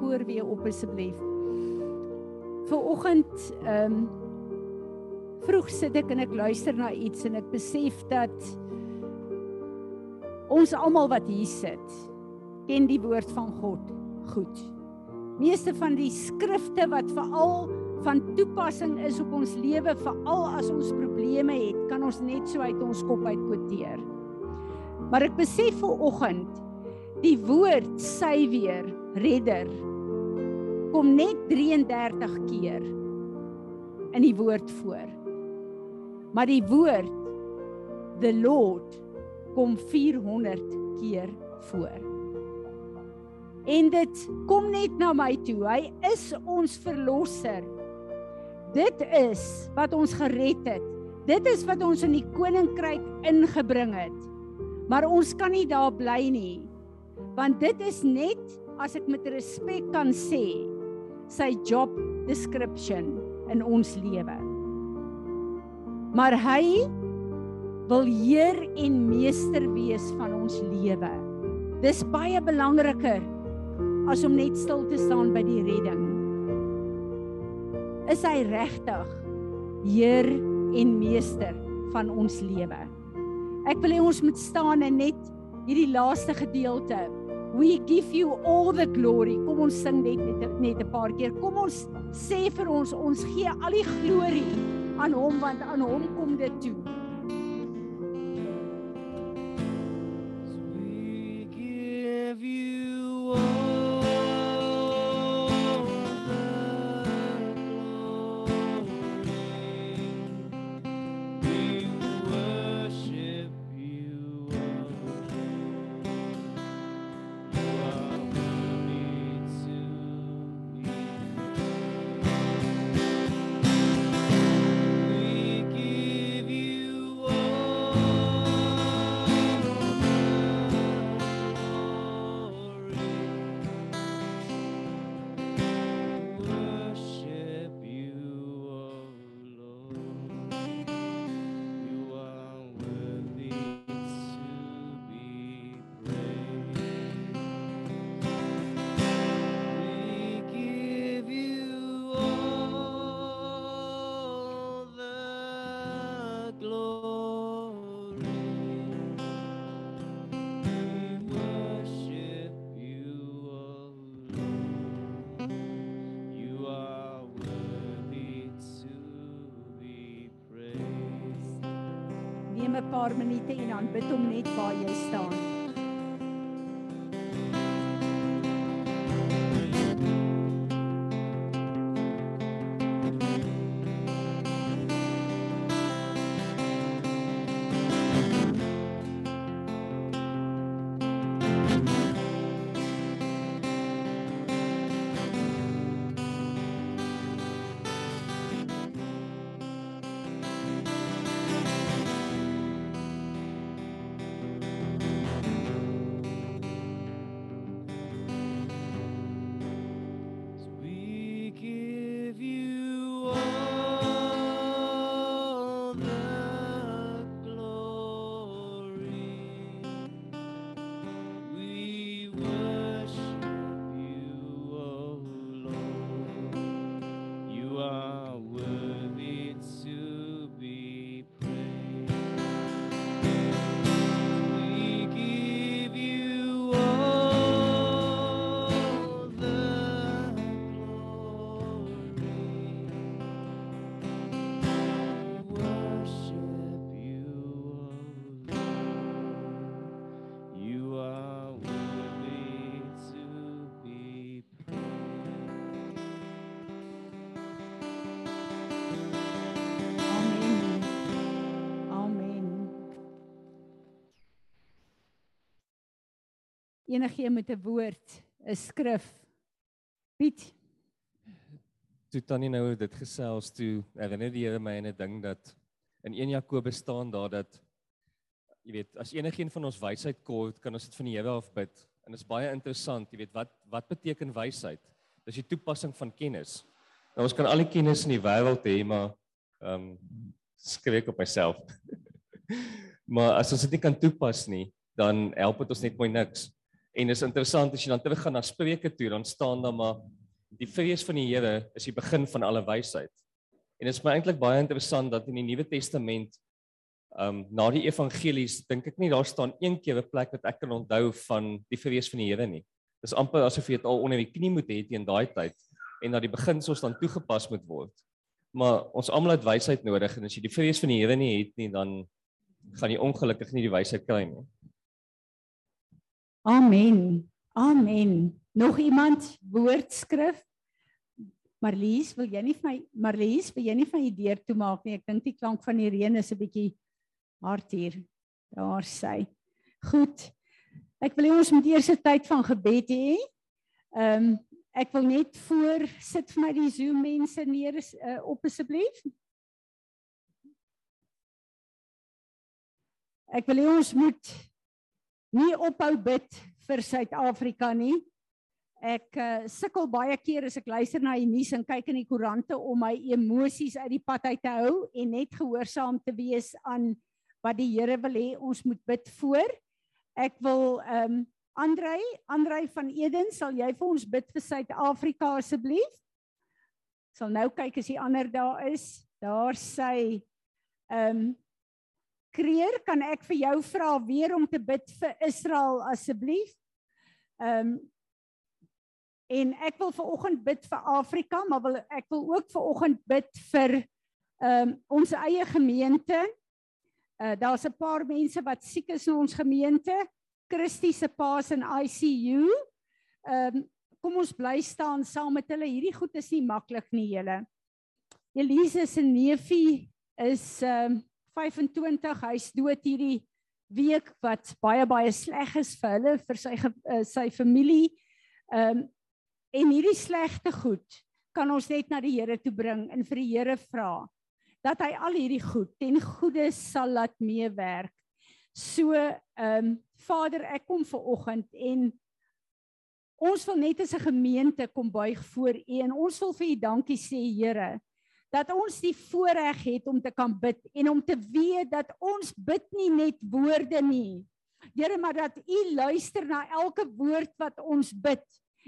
koor weer op asseblief. Vanoggend ehm um, vroeg sit ek en ek luister na iets en ek besef dat ons almal wat hier sit ken die woord van God goed. Meeste van die skrifte wat veral van toepassing is op ons lewe veral as ons probleme het, kan ons net so uit ons kop uit quoteer. Maar ek besef vanoggend die woord sy weer redder kom net 33 keer in die woord voor. Maar die woord the Lord kom 400 keer voor. En dit kom net na my toe. Hy is ons verlosser. Dit is wat ons gered het. Dit is wat ons in die koninkryk ingebring het. Maar ons kan nie daar bly nie. Want dit is net as ek met respek kan sê sy job description in ons lewe. Maar hy wil heer en meester wees van ons lewe. Dis baie belangriker as om net stil te staan by die redding. Is hy regtig Heer en Meester van ons lewe? Ek wil hê ons moet staan en net hierdie laaste gedeelte We give you all the glory. Kom ons sing net net 'n paar keer. Kom ons sê vir ons ons gee al die glorie aan hom want aan hom kom dit toe. Paar minute en dan bid hom net waar jy staan. Enigiemand met 'n woord, 'n skrif. Piet. Toe tannie nou dit gesels toe herinner die Here my aan 'n ding dat in 1 Jakobus staan daar dat jy weet as enigiemand van ons wysheid kort kan ons dit van die Here af bid. En dit is baie interessant jy weet wat wat beteken wysheid? Dis die toepassing van kennis. Nou ons kan al die kennis in die wêreld hê maar ehm um, skrik op myself. Maar as ons dit nie kan toepas nie dan help dit ons net mooi niks En dis interessant as jy dan teruggaan na Spreuke toe, dan staan daar maar die vrees van die Here is die begin van alle wysheid. En dit is my eintlik baie interessant dat in die Nuwe Testament ehm um, na die evangelies dink ek nie daar staan een keer 'n plek wat ek kan onthou van die vrees van die Here nie. Dis amper asof jy dit al onder die knie moet hê teen daai tyd en dat die beginsels dan toegepas moet word. Maar ons almal het wysheid nodig en as jy die vrees van die Here nie het nie, dan gaan jy ongelukkig nie die wysheid kry nie. Amen. Amen. Nog iemand woordskrif? Marlies, wil jy nie vir my Marlies, wil jy nie van die deur toe maak nie? Ek dink die klank van die reën is 'n bietjie hard hier. Daar sy. Goed. Ek wil hê ons moet eers 'n tyd van gebed hê. Ehm um, ek wil net voor sit vir my die Zoom mense neer uh, op asseblief. Ek wil hê ons moet nie ophou bid vir Suid-Afrika nie. Ek uh, sukkel baie keer as ek luister na die nuus en kyk in die koerante om my emosies uit die pad uit te hou en net gehoorsaam te wees aan wat die Here wil hê ons moet bid voor. Ek wil ehm um, Andrei, Andrei van Eden, sal jy vir ons bid vir Suid-Afrika asseblief? Sal nou kyk as die ander daar is. Daar sy ehm um, Kreer, kan ek vir jou vra weer om te bid vir Israel asseblief? Ehm um, en ek wil ver oggend bid vir Afrika, maar wil ek wil ook ver oggend bid vir ehm um, ons eie gemeente. Uh daar's 'n paar mense wat siek is in ons gemeente. Christie se paas in ICU. Ehm um, kom ons bly staan saam met hulle. Hierdie goed is nie maklik nie, julle. Elise se neefie is ehm um, 25, hy's dood hierdie week wat baie baie sleg is vir hulle, vir sy uh, sy familie. Ehm um, en hierdie slegte goed kan ons net na die Here toe bring en vir die Here vra dat hy al hierdie goed ten goeie sal laat meewerk. So ehm um, Vader, ek kom ver oggend en ons wil net as 'n gemeente kom buig voor U en ons wil vir U dankie sê Here dat ons die voorreg het om te kan bid en om te weet dat ons bid nie net woorde nie. Here, maar dat U luister na elke woord wat ons bid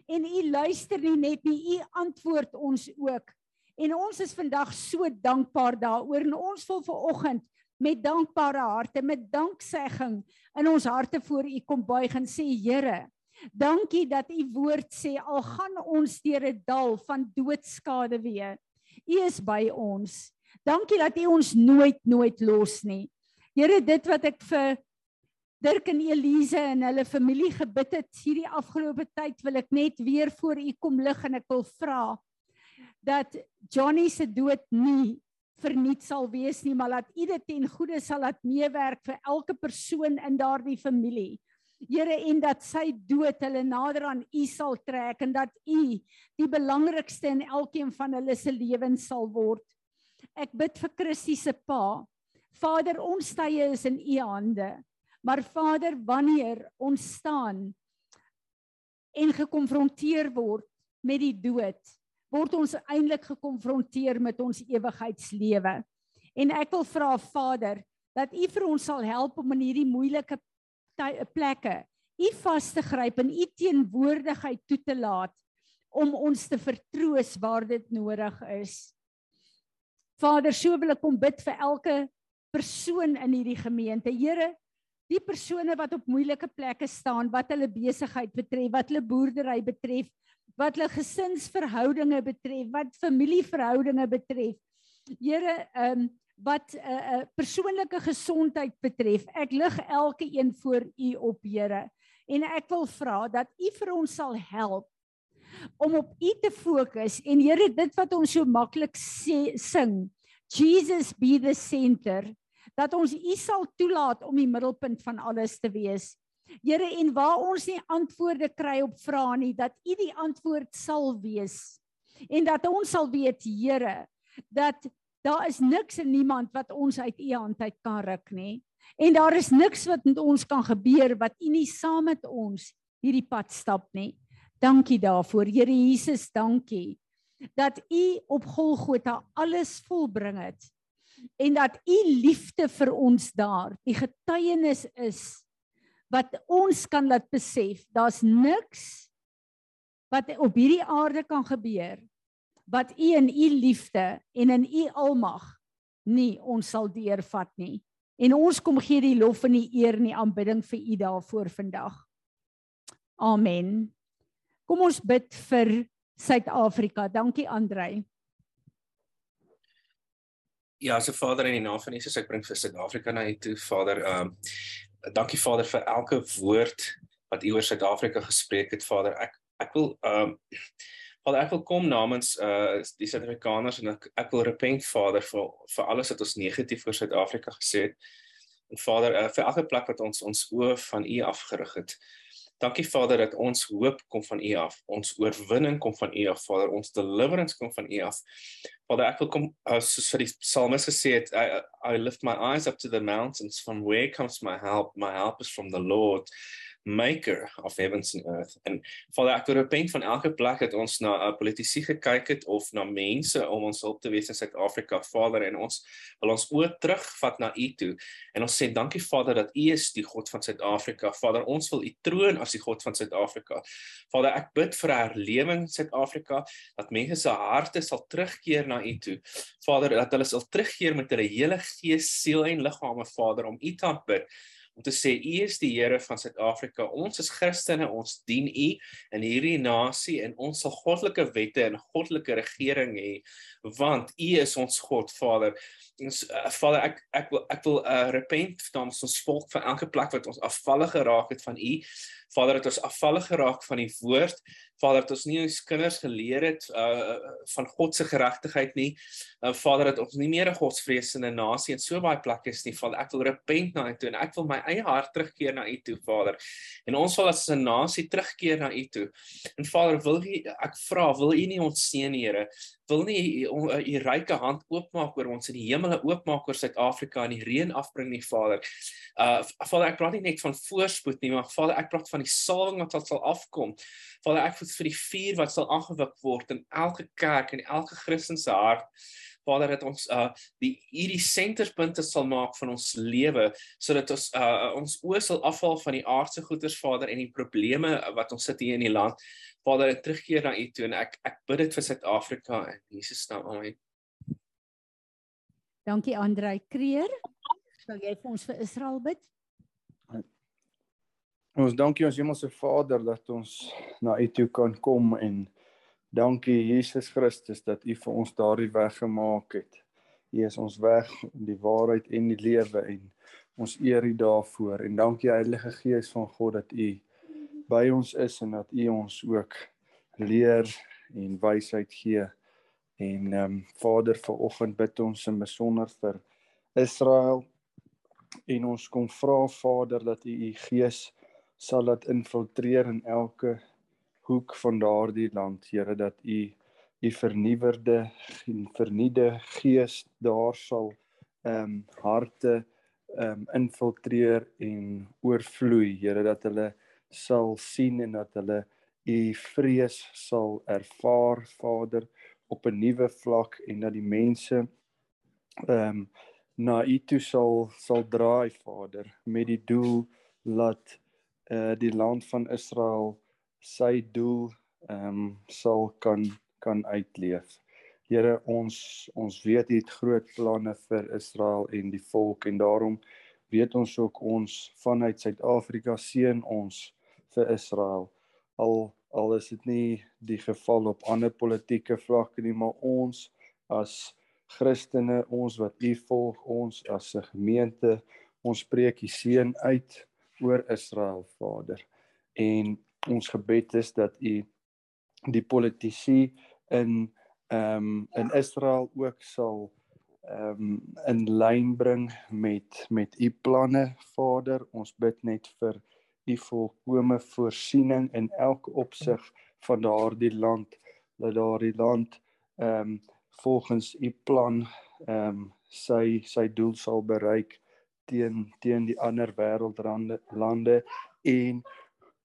en U luister nie net nie, U antwoord ons ook. En ons is vandag so dankbaar daaroor en ons wil ver oggend met dankbare harte, met danksegging in ons harte voor U kom buig en sê Here, dankie dat U woord sê al gaan ons deur 'n dal van doodskade weer U is by ons. Dankie dat U ons nooit nooit los nie. Here, dit wat ek vir Dirk en Elise en hulle familie gebid het hierdie afgelope tyd, wil ek net weer voor U kom lig en ek wil vra dat Johnny se dood nie verniet sal wees nie, maar dat U dit ten goeie sal laat meewerk vir elke persoon in daardie familie. Here en dat sy dood hulle nader aan U sal trek en dat U die belangrikste in elkeen van hulle se lewens sal word. Ek bid vir Christie se pa. Vader, ons tye is in U hande. Maar Vader, wanneer ons staan en gekonfronteer word met die dood, word ons eintlik gekonfronteer met ons ewigheidslewe. En ek wil vra Vader dat U vir ons sal help om in hierdie moeilike plekke u vas te gryp en u teenwoordigheid toe te laat om ons te vertroos waar dit nodig is. Vader, so wil ek kom bid vir elke persoon in hierdie gemeente. Here, die persone wat op moeilike plekke staan, wat hulle besigheid betref, wat hulle boerdery betref, wat hulle gesinsverhoudinge betref, wat familieverhoudinge betref. Here, ehm um, wat 'n uh, eh, eh, persoonlike gesondheid betref. Ek lig elke een voor U op, Here. En ek wil vra dat U vir ons sal help om op U te fokus en Here dit wat ons so maklik sing, Jesus be the center, dat ons U sal toelaat om die middelpunt van alles te wees. Here en waar ons nie antwoorde kry op vrae nie, dat U die antwoord sal wees. En dat ons sal weet, Here, dat Daar is niks en niemand wat ons uit u hand uit kan ruk nie. En daar is niks wat met ons kan gebeur wat u nie saam met ons hierdie pad stap nie. Dankie daarvoor, Here Jesus, dankie dat u op Golgotha alles volbring het en dat u liefde vir ons daar die getuienis is wat ons kan laat besef daar's niks wat op hierdie aarde kan gebeur wat u in u liefde en in u almag nie ons sal deurvat nie. En ons kom gee die lof en die eer en die aanbidding vir u daarvoor vandag. Amen. Kom ons bid vir Suid-Afrika. Dankie Andrei. Ja, so Vader in die naam van Jesus, ek bring vir Suid-Afrika na U toe, Vader. Ehm um, dankie Vader vir elke woord wat U oor Suid-Afrika gespreek het, Vader. Ek ek wil ehm um, Vader, ek wil kom namens uh die Suid-Afrikaners en ek ek wil repent Vader vir vir alles wat ons negatief oor Suid-Afrika gesê het. En Vader, uh, vir elke plek wat ons ons oë van U afgerig het. Dankie Vader dat ons hoop kom van U af. Ons oorwinning kom van U af, Vader. Ons deliverance kom van U af. Vader, ek wil kom uh, soos vir die psalmis gesê het, I, I lift my eyes up to the mountains from where comes my help? My help is from the Lord maker of heavens and earth. En Vader, ek wil repent van elke plek dat ons na uh, politici gekyk het of na mense om ons hulp te wees in Suid-Afrika, Vader, en ons wil ons oë terugvat na U toe. En ons sê dankie Vader dat U is die God van Suid-Afrika. Vader, ons wil U troon as die God van Suid-Afrika. Vader, ek bid vir herlewing in Suid-Afrika dat mense se harte sal terugkeer na U toe. Vader, dat hulle sal terugkeer met hulle hele gees, siel en liggame, Vader, om U te aanbid om te sê u is die Here van Suid-Afrika. Ons is Christene, ons dien u in hierdie nasie en ons sal goddelike wette en goddelike regering hê want u is ons God, Vader. Ons uh, Vader, ek ek wil ek wil uh, repent namens ons volk van elke plek wat ons afvallig geraak het van u. Vader, dat ons afvallig geraak van die woord. Vader, dat ons nie ons kinders geleer het uh van God se geregtigheid nie. Uh Vader, dat ons nie meer 'n godsvreesende nasie in so baie plekke is nie. Vader, ek wil repent na U toe en ek wil my eie hart terugkeer na U toe, Vader. En ons wil as 'n nasie terugkeer na U toe. En Vader, wil U ek vra, wil U nie ons seën, Here? Wil nie U U ryke hand oopmaak oor ons in die hemele oopmaak oor Suid-Afrika en die reën afbring nie, Vader. Uh Vader, ek praat nie net van voorspoed nie, maar Vader, ek praat van die salwing wat sal afkom. Vader, ek voel vir die vuur wat sal aangewik word in elke kerk en elke Christen se hart. Vader, dat ons uh die hierdie senterpunte sal maak van ons lewe sodat ons uh ons oë sal afval van die aardse goederes, Vader, en die probleme wat ons sit hier in die land. Vader, terugkeer na U toe en ek ek bid dit vir Suid-Afrika in Jesus naam. Amen. Dankie Andrei Kreer. Sal jy vir ons vir Israel bid? Ons dankie ons Hemelse Vader dat ons na U toe kan kom en dankie Jesus Christus dat U vir ons daardie weg gemaak het. U is ons weg, die waarheid en die lewe en ons eer U daarvoor en dankie Heilige Gees van God dat U by ons is en dat U ons ook leer en wysheid gee. En ehm um, Vader, vanoggend bid ons in besonder vir Israel en ons kom vra Vader dat U U Gees sal dit infiltreer in elke hoek van daardie land, Here, dat U U vernuwerde en verniede gees daar sal ehm um, harte ehm um, infiltreer en oorvloei, Here, dat hulle sal sien en dat hulle U vrees sal ervaar, Vader, op 'n nuwe vlak en dat die mense ehm um, na U toe sal sal draai, Vader, met die doel laat uh die land van Israel sy doel ehm um, sal kan kan uitleef. Here ons ons weet U het groot planne vir Israel en die volk en daarom weet ons ook ons vanuit Suid-Afrika seën ons vir Israel. Al al is dit nie die geval op ander politieke vlakke nie, maar ons as Christene, ons wat U volg, ons as 'n gemeente, ons spreek die seën uit oor Israel Vader. En ons gebed is dat u die politici in ehm um, in Israel ook sal ehm um, in lyn bring met met u planne Vader. Ons bid net vir u volkomme voorsiening in elke opsig van daardie land dat daardie land ehm um, volgens u plan ehm um, sy sy doel sal bereik teen teen die ander wêreldlande lande en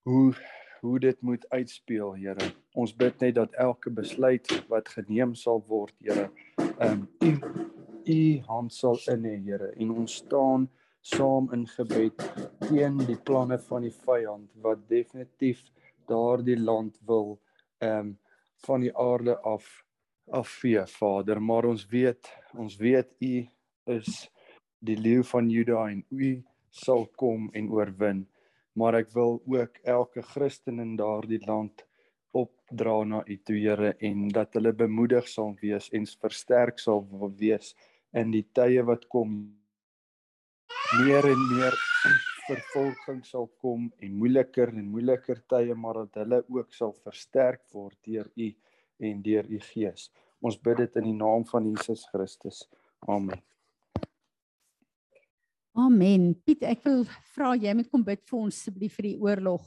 hoe hoe dit moet uitspeel Here. Ons bid net dat elke besluit wat geneem sal word Here, ehm um, u u hand sal in hê Here en ons staan saam in gebed teen die planne van die vyand wat definitief daardie land wil ehm um, van die aarde af afvee Vader maar ons weet ons weet u is die leeu van Juda en u sal kom en oorwin maar ek wil ook elke Christen in daardie land opdra na u toe Here en dat hulle bemoedig sal wees en versterk sal wees in die tye wat kom meer en meer vervolging sal kom en moeiliker en moeiliker tye maar dat hulle ook sal versterk word deur u en deur u gees. Ons bid dit in die naam van Jesus Christus. Amen. Amen. Piet, ek wil vra jy moet kom bid vir ons asseblief vir die oorlog.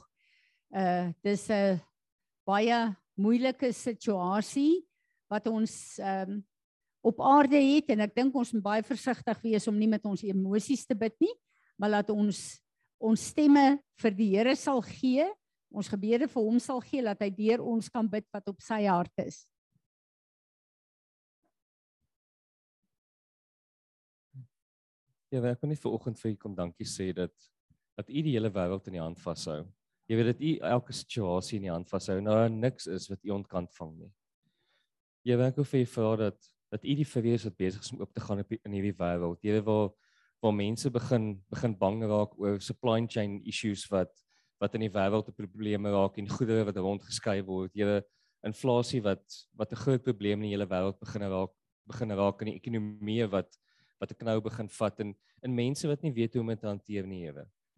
Uh dis 'n baie moeilike situasie wat ons ehm um, op aarde het en ek dink ons moet baie versigtig wees om nie met ons emosies te bid nie, maar laat ons ons stemme vir die Here sal gee, ons gebede vir hom sal gee dat hy deur ons kan bid wat op sy hart is. Ja, ek wil net vir oggend vir u kom dankie sê dat dat u die hele wêreld in die hand vashou. Jy weet dat u elke situasie in die hand vashou. Nou niks is wat u ontkant vang nie. Jy werk of vir vra dat dat u die vrees wat besig is om oop te gaan op in hierdie wêreld. Jy weet waar waar mense begin begin bang raak oor supply chain issues wat wat in die wêreld 'n probleem raak en goedere wat rondgeskei word. Jy inflasie wat wat 'n groot probleem in die hele wêreld begin raak begin raak in die ekonomie wat wat 'n knou begin vat en in mense wat nie weet hoe om dit te hanteer nie.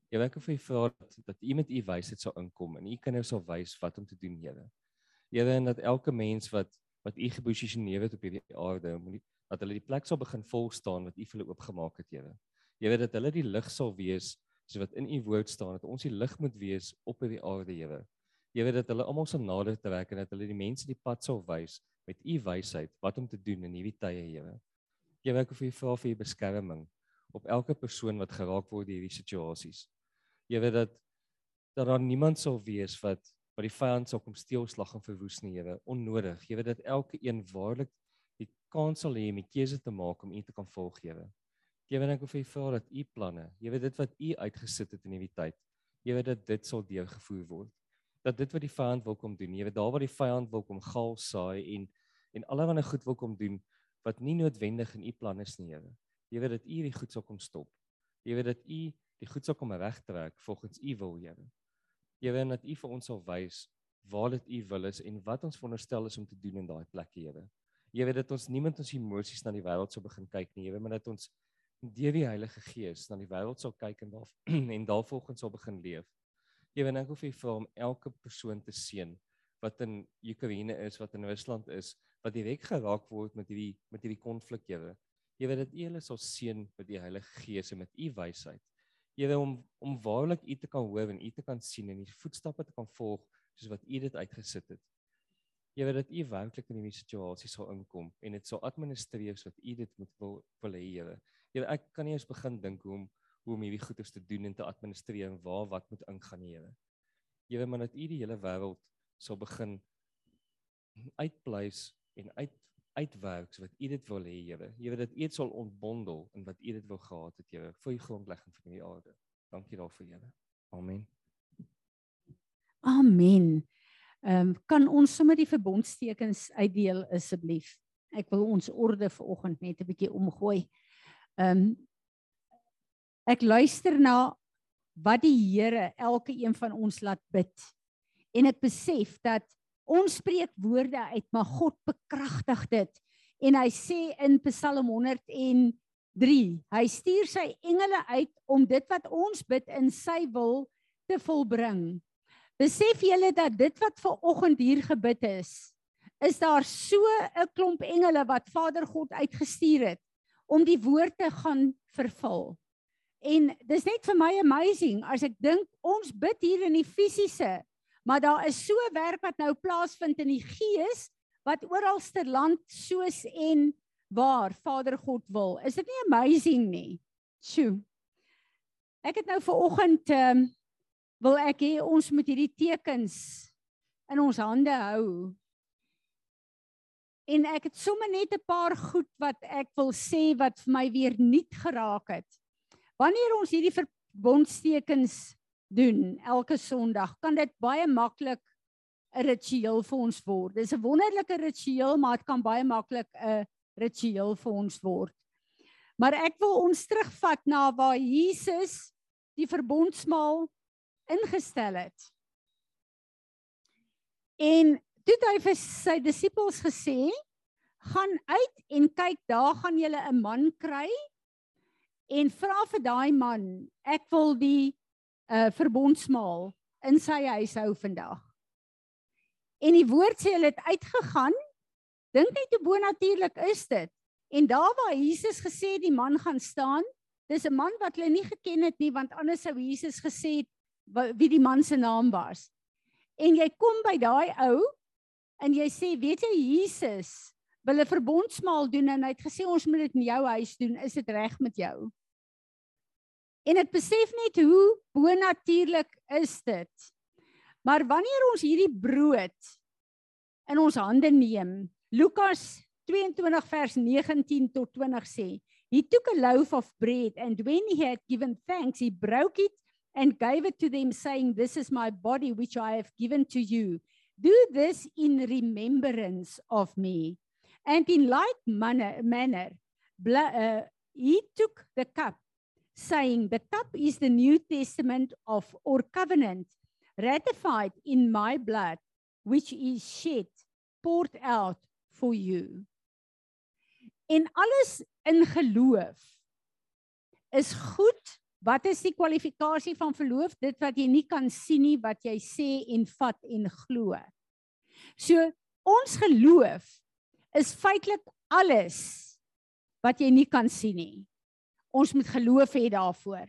Jy werk of jy vra dat, dat u met u wysheid sal inkom en u kinders sal wys wat om te doen, Here. Here en dat elke mens wat wat u geposisioneer het op hierdie aarde, moet dat hulle die plek sal begin vol staan wat u vir hulle oopgemaak het. Jy weet dat hulle die lig sal wees soos wat in u woord staan dat ons die lig moet wees op hierdie aarde. Jy weet dat hulle almal sal nader trek en dat hulle die mense die pad sal wys met u wysheid wat om te doen in hierdie tye, Here. Jy werk of jy vra vir u beskerming op elke persoon wat geraak word deur hierdie situasies. Jy weet dat dat daar niemand sal wees wat wat die vyand sal kom steel, slag en verwoes nie, Here, onnodig. Jy weet dat elke een waarlik die kans sal hê om 'n keuse te maak om u te kan volg, Here. Jy weet ek of jy vra dat u planne, jy weet dit wat u uitgesit het in hierdie tyd, jy weet dat dit sal deurgevoer word. Dat dit wat die vyand wil kom doen, jy weet daar waar die vyand wil kom gal saai en en allerlei goed wil kom doen wat nie noodwendig in u planne is nie, Here. Weet dat u hierdie goed sal kom stop. Weet dat u die goed sal kom regtrek volgens u wil, Here. Weet dat u vir ons sal wys waar dit u wil is en wat ons veronderstel is om te doen in daai plek, Here. Weet dat ons niemand ons emosies na die wêreld sou begin kyk nie, Here, maar dat ons deur die Heilige Gees na die wêreld sal kyk en daar en daarvolgens sal begin leef. Weet ek hoef nie vir hom elke persoon te seën wat in Oekraïne is, wat in Rusland is, wat direk geraak word met hierdie met hierdie konflik Here. Weet dat U hulle sal seën met die Heilige Gees en met U wysheid. Weet om om waarlik U te kan hoor en U te kan sien en U voetstappe te kan volg soos wat U dit uitgesit het. Weet dat U werklik in hierdie situasie sal inkom en dit sal administreer sodat U dit moet wil wil hê Here. Here, ek kan nie eens begin dink hoe om hoe om hierdie goeders te doen en te administreer en waar wat moet ingaan, Here. Here, maar dat U die hele wêreld sal begin uitpleis en uit uitwerk so wat U dit wil hê, Here. Here, dat U dit sal ontbondel in wat U dit wil gehad het, Here, vir die grondlegging van die aarde. Dankie daarvoor, Here. Amen. Amen. Ehm um, kan ons sommer die verbondstekens uitdeel asseblief? Ek wil ons orde vanoggend net 'n bietjie omgooi. Ehm um, ek luister na wat die Here elke een van ons laat bid. En ek besef dat ons spreek woorde uit, maar God bekragtig dit. En hy sê in Psalm 103, hy stuur sy engele uit om dit wat ons bid in sy wil te volbring. Besef julle dat dit wat ver oggend hier gebid is, is daar so 'n klomp engele wat Vader God uitgestuur het om die woord te gaan vervul. En dis net vir my amazing as ek dink ons bid hier in die fisiese, maar daar is so werk wat nou plaasvind in die gees wat oralste land soos en waar Vader God wil. Is dit nie amazing nie? Sjoe. Ek het nou ver oggend ehm um, wil ek hê ons moet hierdie tekens in ons hande hou En ek het sommer net 'n paar goed wat ek wil sê wat vir my weer nuut geraak het. Wanneer ons hierdie verbondstekens doen elke Sondag, kan dit baie maklik 'n ritueel vir ons word. Dis 'n wonderlike ritueel, maar dit kan baie maklik 'n ritueel vir ons word. Maar ek wil ons terugvat na waar Jesus die verbondsmaal ingestel het. En toe het hy vir sy disippels gesê: "Gaan uit en kyk, daar gaan julle 'n man kry en vra vir daai man, ek wil die uh verbondsmaal in sy huis hou vandag." En die woord sê hulle het uitgegaan. Dink net hoe bonatuurlik is dit. En daar waar Jesus gesê die man gaan staan, dis 'n man wat hulle nie geken het nie want anders sou Jesus gesê het wie die man se naam was. En jy kom by daai ou en jy sê, "Weet jy Jesus wil 'n verbondsmaal doen en hy het gesê ons moet dit in jou huis doen. Is dit reg met jou?" En ek besef net hoe bonatuurlik is dit. Maar wanneer ons hierdie brood in ons hande neem, Lukas 22 vers 19 tot 20 sê, he took a loaf of bread and when he had given thanks, he broke it and gave it to them saying, this is my body which I have given to you. Do this in remembrance of me. And in like manner, manner uh, he took the cup saying, the cup is the New Testament of or covenant ratified in my blood, which is shed, poured out for you. En alles in geloof is goed. Wat is die kwalifikasie van verloof? Dit wat jy nie kan sien nie, wat jy sê en vat en glo. So ons geloof is feitelik alles wat jy nie kan sien nie. Ons moet geloof hê daarvoor.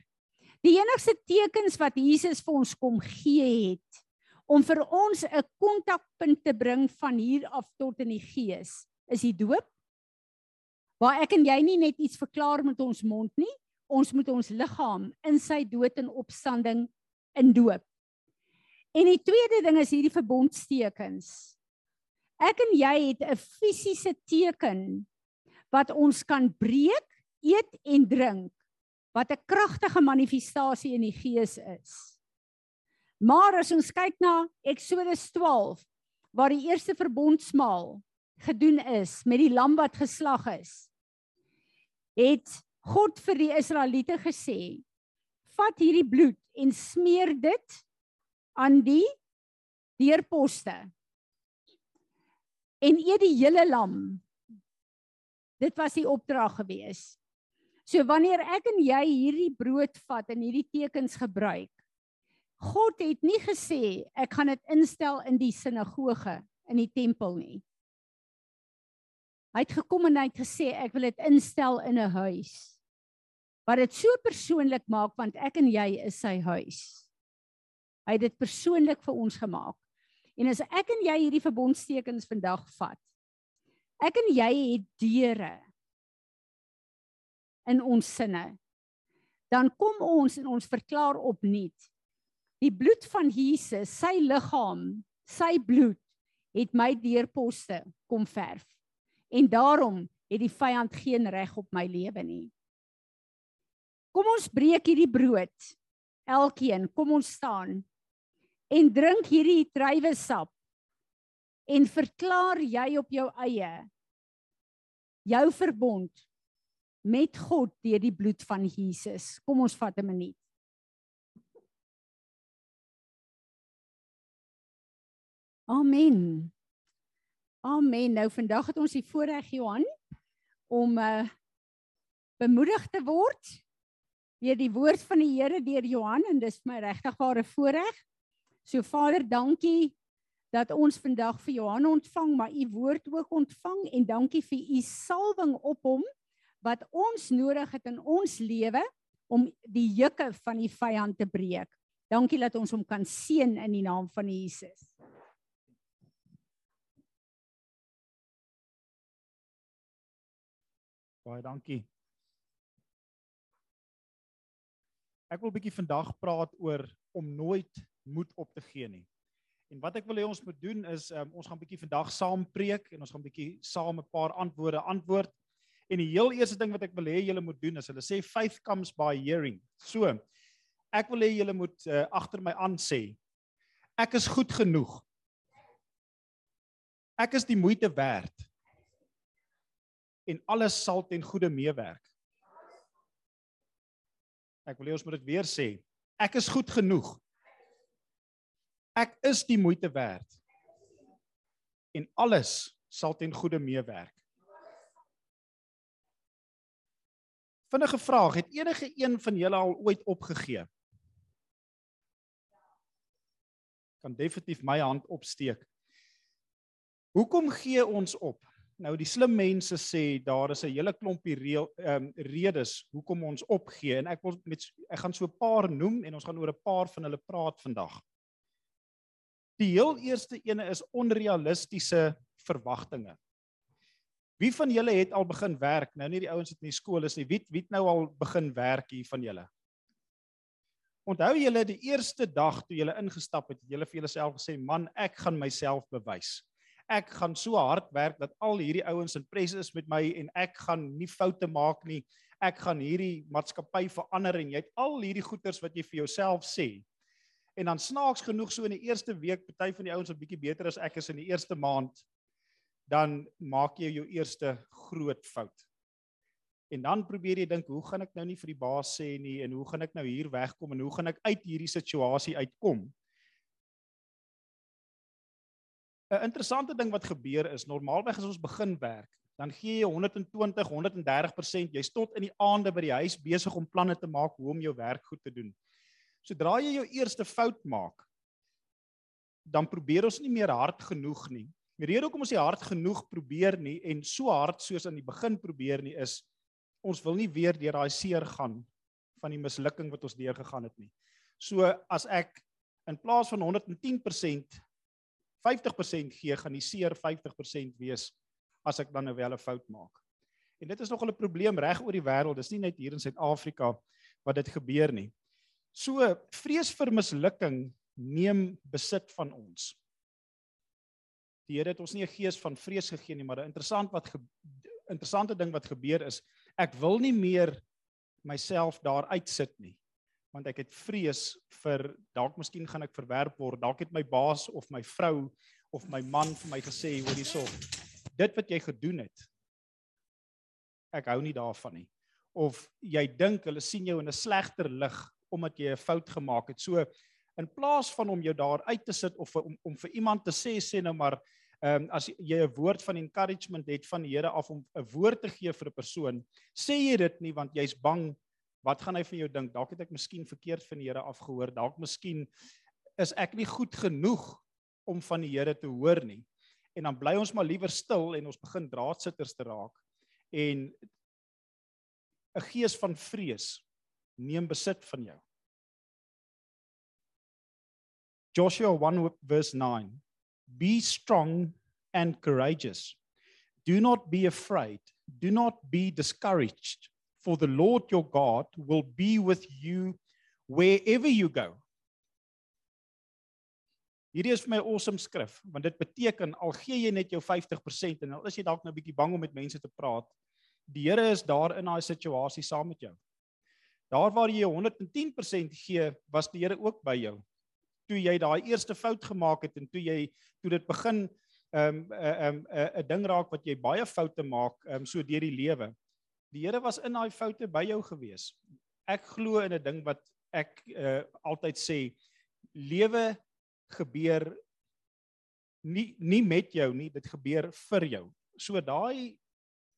Die enigste tekens wat Jesus vir ons kom gee het om vir ons 'n kontakpunt te bring van hier af tot in die gees is die doop. Waar ek en jy nie net iets verklaar met ons mond nie, ons moet ons liggaam in sy dood en opstanding in doop. En die tweede ding is hierdie verbondstekens. Ek en jy het 'n fisiese teken wat ons kan breek, eet en drink wat 'n kragtige manifestasie in die gees is. Maar as ons kyk na Eksodus 12 waar die eerste verbondsmaal gedoen is met die lam wat geslag is, het God vir die Israeliete gesê: "Vat hierdie bloed en smeer dit aan die deurposte en eet die hele lam." Dit was die opdrag geweest. So wanneer ek en jy hierdie brood vat en hierdie tekens gebruik, God het nie gesê ek gaan dit instel in die sinagoge in die tempel nie. Hy het gekom en hy het gesê ek wil dit instel in 'n huis. Wat dit so persoonlik maak want ek en jy is sy huis. Hy het dit persoonlik vir ons gemaak. En as ek en jy hierdie verbondstekens vandag vat, ek en jy het deure in ons sinne. Dan kom ons en ons verklaar opnuut. Die bloed van Jesus, sy liggaam, sy bloed het my deurposte kom verf. En daarom het die vyand geen reg op my lewe nie. Kom ons breek hierdie brood. Elkeen, kom ons staan en drink hierdie druiwesap en verklaar jy op jou eie jou verbond met God deur die bloed van Jesus. Kom ons vat 'n minuut. Amen. Amen. Nou vandag het ons die voorreg Johan om uh bemoedig te word deur die woord van die Here deur Johan en dis my regtig ware voorreg. So Vader, dankie dat ons vandag vir Johan ontvang, maar u woord ook ontvang en dankie vir u salwing op hom wat ons nodig het in ons lewe om die juke van die vyand te breek. Dankie dat ons hom kan seën in die naam van Jesus. Baie dankie. Ek wil 'n bietjie vandag praat oor om nooit moed op te gee nie. En wat ek wil hê ons moet doen is um, ons gaan 'n bietjie vandag saam preek en ons gaan 'n bietjie saam 'n paar antwoorde antwoord En die heel eerste ding wat ek wil hê julle moet doen is hulle sê faith comes by hearing. So, ek wil hê julle moet uh, agter my aan sê ek is goed genoeg. Ek is die moeite werd. En alles sal ten goeie meewerk. Ek wil hê ons moet dit weer sê. Ek is goed genoeg. Ek is die moeite werd. En alles sal ten goeie meewerk. Vinnige vraag, het enige een van julle al ooit opgegee? Kan definitief my hand opsteek. Hoekom gee ons op? Nou die slim mense sê daar is 'n hele klompie ehm um, redes hoekom ons opgee en ek wil met ek gaan so 'n paar noem en ons gaan oor 'n paar van hulle praat vandag. Die heel eerste ene is onrealistiese verwagtinge. Wie van julle het al begin werk? Nou nie die ouens wat in die skool is nie. Wie wie nou al begin werk hier van julle? Onthou julle die eerste dag toe julle ingestap het, het julle vir julleself gesê, "Man, ek gaan myself bewys." ek gaan so hard werk dat al hierdie ouens in pres is met my en ek gaan nie foute maak nie. Ek gaan hierdie maatskappy verander en jy het al hierdie goeders wat jy vir jouself sê. En dan snaaks genoeg so in die eerste week, party van die ouens wat bietjie beter as ek is in die eerste maand, dan maak jy jou eerste groot fout. En dan probeer jy dink, hoe gaan ek nou nie vir die baas sê nie en hoe gaan ek nou hier wegkom en hoe gaan ek uit hierdie situasie uitkom? 'n interessante ding wat gebeur is normaalweg as ons begin werk, dan gee jy 120, 130%, jy's tot in die aande by die huis besig om planne te maak hoe om jou werk goed te doen. Sodra jy jou eerste fout maak, dan probeer ons nie meer hard genoeg nie. Die rede hoekom ons nie hard genoeg probeer nie en so hard soos aan die begin probeer nie is ons wil nie weer deur daai seer gaan van die mislukking wat ons deurgegaan het nie. So as ek in plaas van 110% 50% gee, gaan die seer 50% wees as ek dan nou wel 'n fout maak. En dit is nog 'n probleem reg oor die wêreld. Dis nie net hier in Suid-Afrika wat dit gebeur nie. So vrees vir mislukking neem besit van ons. Die Here het ons nie 'n gees van vrees gegee nie, maar 'n interessant wat interessante ding wat gebeur is, ek wil nie meer myself daar uitsit nie want ek het vrees vir dalk miskien gaan ek verwerp word. Dalk het my baas of my vrou of my man vir my gesê, hoor hierso. Dit wat jy gedoen het. Ek hou nie daarvan nie. Of jy dink hulle sien jou in 'n slegter lig omdat jy 'n fout gemaak het. So in plaas van om jou daar uit te sit of om om vir iemand te sê sê nou maar ehm um, as jy 'n woord van encouragement het van die Here af om 'n woord te gee vir 'n persoon, sê jy dit nie want jy's bang Wat gaan hy van jou dink? Dalk het ek miskien verkeerd van die Here afgehoor. Dalk miskien is ek nie goed genoeg om van die Here te hoor nie. En dan bly ons maar liewer stil en ons begin draadsitters te raak en 'n gees van vrees neem besit van jou. Joshua 1 verse 9 Be strong and courageous. Do not be afraid. Do not be discouraged for the Lord your God will be with you wherever you go. Hierdie is vir my awesome skrif want dit beteken al gee jy net jou 50% en al is jy dalk nou 'n bietjie bang om met mense te praat, die Here is daar in daai situasie saam met jou. Daar waar jy 110% gee, was die Here ook by jou. Toe jy daai eerste fout gemaak het en toe jy toe dit begin ehm um, 'n uh, um, 'n uh, 'n ding raak wat jy baie foute maak, ehm um, so deur die lewe. Die Here was in daai foute by jou gewees. Ek glo in 'n ding wat ek uh, altyd sê, lewe gebeur nie nie met jou nie, dit gebeur vir jou. So daai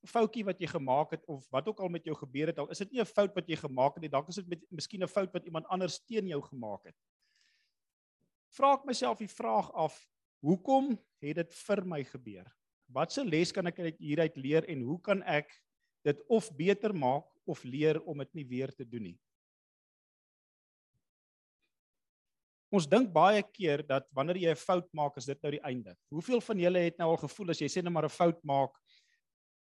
foutjie wat jy gemaak het of wat ook al met jou gebeur het, al is dit nie 'n fout wat jy gemaak het nie, dalk is dit met miskien 'n fout wat iemand anders teen jou gemaak het. Vra ek myself die vraag af, hoekom het dit vir my gebeur? Watse les kan ek hieruit leer en hoe kan ek dit of beter maak of leer om dit nie weer te doen nie. Ons dink baie keer dat wanneer jy 'n fout maak, is dit nou die einde. Hoeveel van julle het nou al gevoel as jy sê net maar 'n fout maak,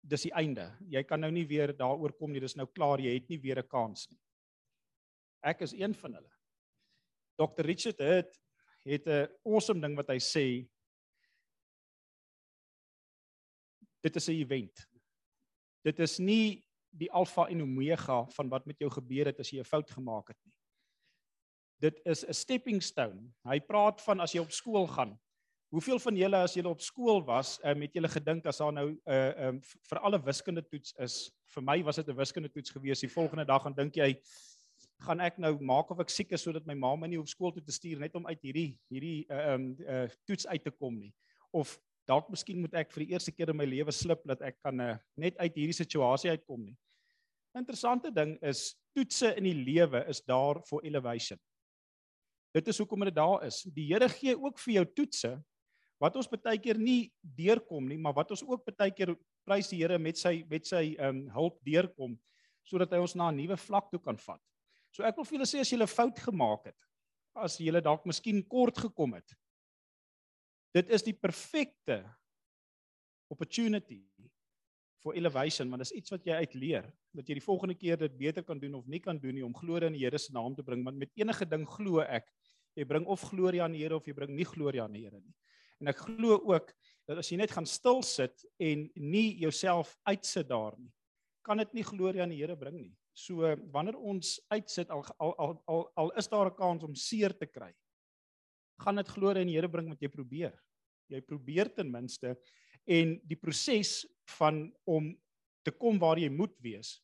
dis die einde. Jy kan nou nie weer daaroor kom nie, dis nou klaar, jy het nie weer 'n kans nie. Ek is een van hulle. Dr. Richard het het 'n awesome ding wat hy sê. Dit is 'n event Dit is nie die alfa en omega van wat met jou gebeur het as jy 'n fout gemaak het nie. Dit is 'n stepping stone. Hy praat van as jy op skool gaan. Hoeveel van julle as julle op skool was, um, het julle gedink as daar nou 'n uh, eh, um, vir alle wiskunde toets is? Vir my was dit 'n wiskunde toets gewees. Die volgende dag gaan dink jy gaan ek nou maak of ek siek is sodat my ma my nie op skool toe te stuur net om uit hierdie hierdie uh, um uh, toets uit te kom nie. Of dalk miskien moet ek vir die eerste keer in my lewe slip dat ek kan uh, net uit hierdie situasie uitkom nie. Interessante ding is toetse in die lewe is daar vir elevation. Dit is hoekom dit daar is. Die Here gee ook vir jou toetse wat ons baie keer nie deurkom nie, maar wat ons ook baie keer prys die Here met sy met sy ehm um, hulp deurkom sodat hy ons na 'n nuwe vlak toe kan vat. So ek wil vir julle sê as 'n fout gemaak het, as jy dalk miskien kort gekom het, Dit is die perfekte opportunity for elevation, want dit is iets wat jy uitleer dat jy die volgende keer dit beter kan doen of nie kan doen nie om glorie in die Here se naam te bring, want met enige ding glo ek jy bring of glorie aan die Here of jy bring nie glorie aan die Here nie. En ek glo ook dat as jy net gaan stil sit en nie jouself uitsit daar nie, kan dit nie glorie aan die Here bring nie. So wanneer ons uitsit al al al al, al is daar 'n kans om seer te kry, gaan dit glorie in die Here bring wat jy probeer. Jy probeer ten minste en die proses van om te kom waar jy moet wees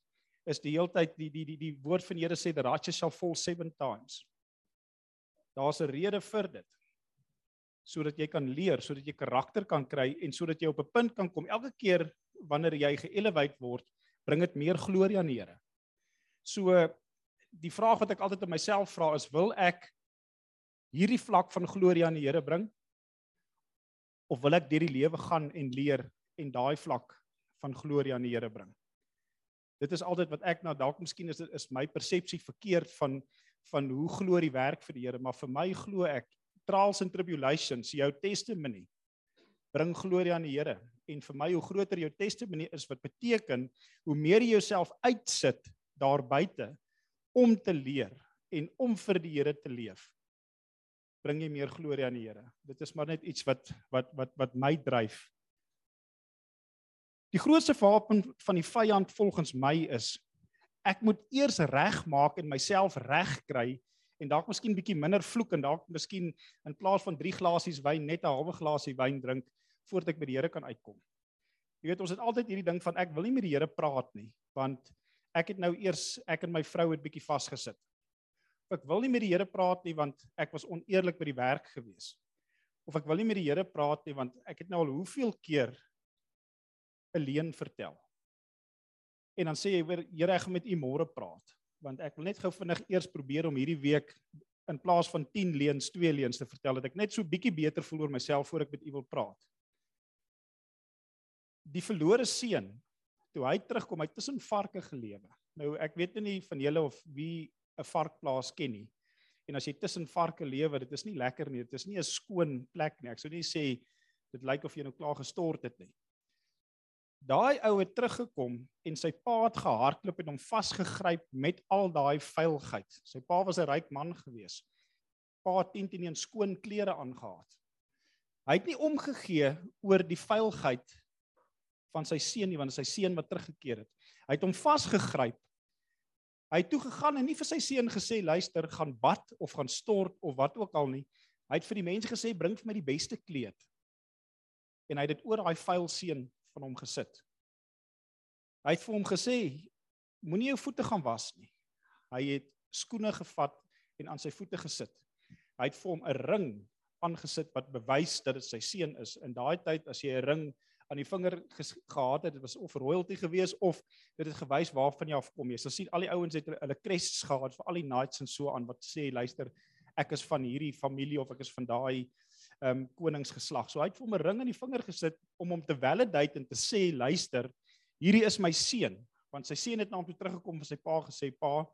is die heeltyd die die die die woord van die Here sê the righteous shall fall seven times. Daar's 'n rede vir dit. Sodat jy kan leer, sodat jy karakter kan kry en sodat jy op 'n punt kan kom elke keer wanneer jy geelevate word, bring dit meer glorie aan die Here. So die vraag wat ek altyd aan myself vra is wil ek hierdie vlak van glorie aan die Here bring? Of wil ek deur die lewe gaan en leer en daai vlak van glorie aan die Here bring? Dit is altyd wat ek nou dalk miskien is is my persepsie verkeerd van van hoe glorie werk vir die Here, maar vir my glo ek trials and tribulations, jou testimony bring glorie aan die Here. En vir my hoe groter jou testimony is wat beteken hoe meer jy jouself uitsit daar buite om te leer en om vir die Here te leef bring jy meer glorie aan die Here. Dit is maar net iets wat wat wat wat my dryf. Die grootste wapen van die vyand volgens my is ek moet eers regmaak en myself regkry en dalk miskien bietjie minder vloek en dalk miskien in plaas van 3 glasies wyn net 'n halwe glasie wyn drink voordat ek by die Here kan uitkom. Jy weet ons het altyd hierdie ding van ek wil nie met die Here praat nie want ek het nou eers ek en my vrou het bietjie vasgesit ek wil nie met die Here praat nie want ek was oneerlik by die werk gewees. Of ek wil nie met die Here praat nie want ek het nou al hoeveel keer 'n leuen vertel. En dan sê jy weer Here ek gaan met u môre praat want ek wil net gou vinnig eers probeer om hierdie week in plaas van 10 leuns 2 leuns te vertel dat ek net so bietjie beter voel oor myself voor ek met u wil praat. Die verlore seun toe hy terugkom, hy tussen varke gelewe. Nou ek weet nie van julle of wie 'n varkplaas ken nie. En as jy tussen varke lewe, dit is nie lekker nie. Dit is nie 'n skoon plek nie. Ek sou nie sê dit lyk of jy nou klaar gestort het nie. Daai ou het teruggekom en sy pa het gehardloop en hom vasgegryp met al daai veiligheid. Sy pa was 'n ryk man gewees. Pa het teen teen skoon klere aangetree. Hy het nie omgegee oor die veiligheid van sy seun nie, want sy seun wat teruggekeer het. Hy het hom vasgegryp Hy het toe gegaan en nie vir sy seun gesê luister gaan bad of gaan stort of wat ook al nie. Hy het vir die mense gesê bring vir my die beste kleed. En hy het dit oor daai vuil seun van hom gesit. Hy het vir hom gesê moenie jou voete gaan was nie. Hy het skoene gevat en aan sy voete gesit. Hy het vir hom 'n ring aangesit wat bewys dat dit sy seun is. In daai tyd as jy 'n ring aan die vinger gehad het, dit was of royalty gewees of dit het gewys waarvan jy afkom. Jy sal sien al die ouens het hulle, crests gehad vir al die knights en so aan wat sê luister, ek is van hierdie familie of ek is van daai ehm um, koningsgeslag. So hy het vir hom 'n ring aan die vinger gesit om hom te validate en te sê luister, hierdie is my seun, want sy seun het na hom toe teruggekom vir sy pa gesê pa,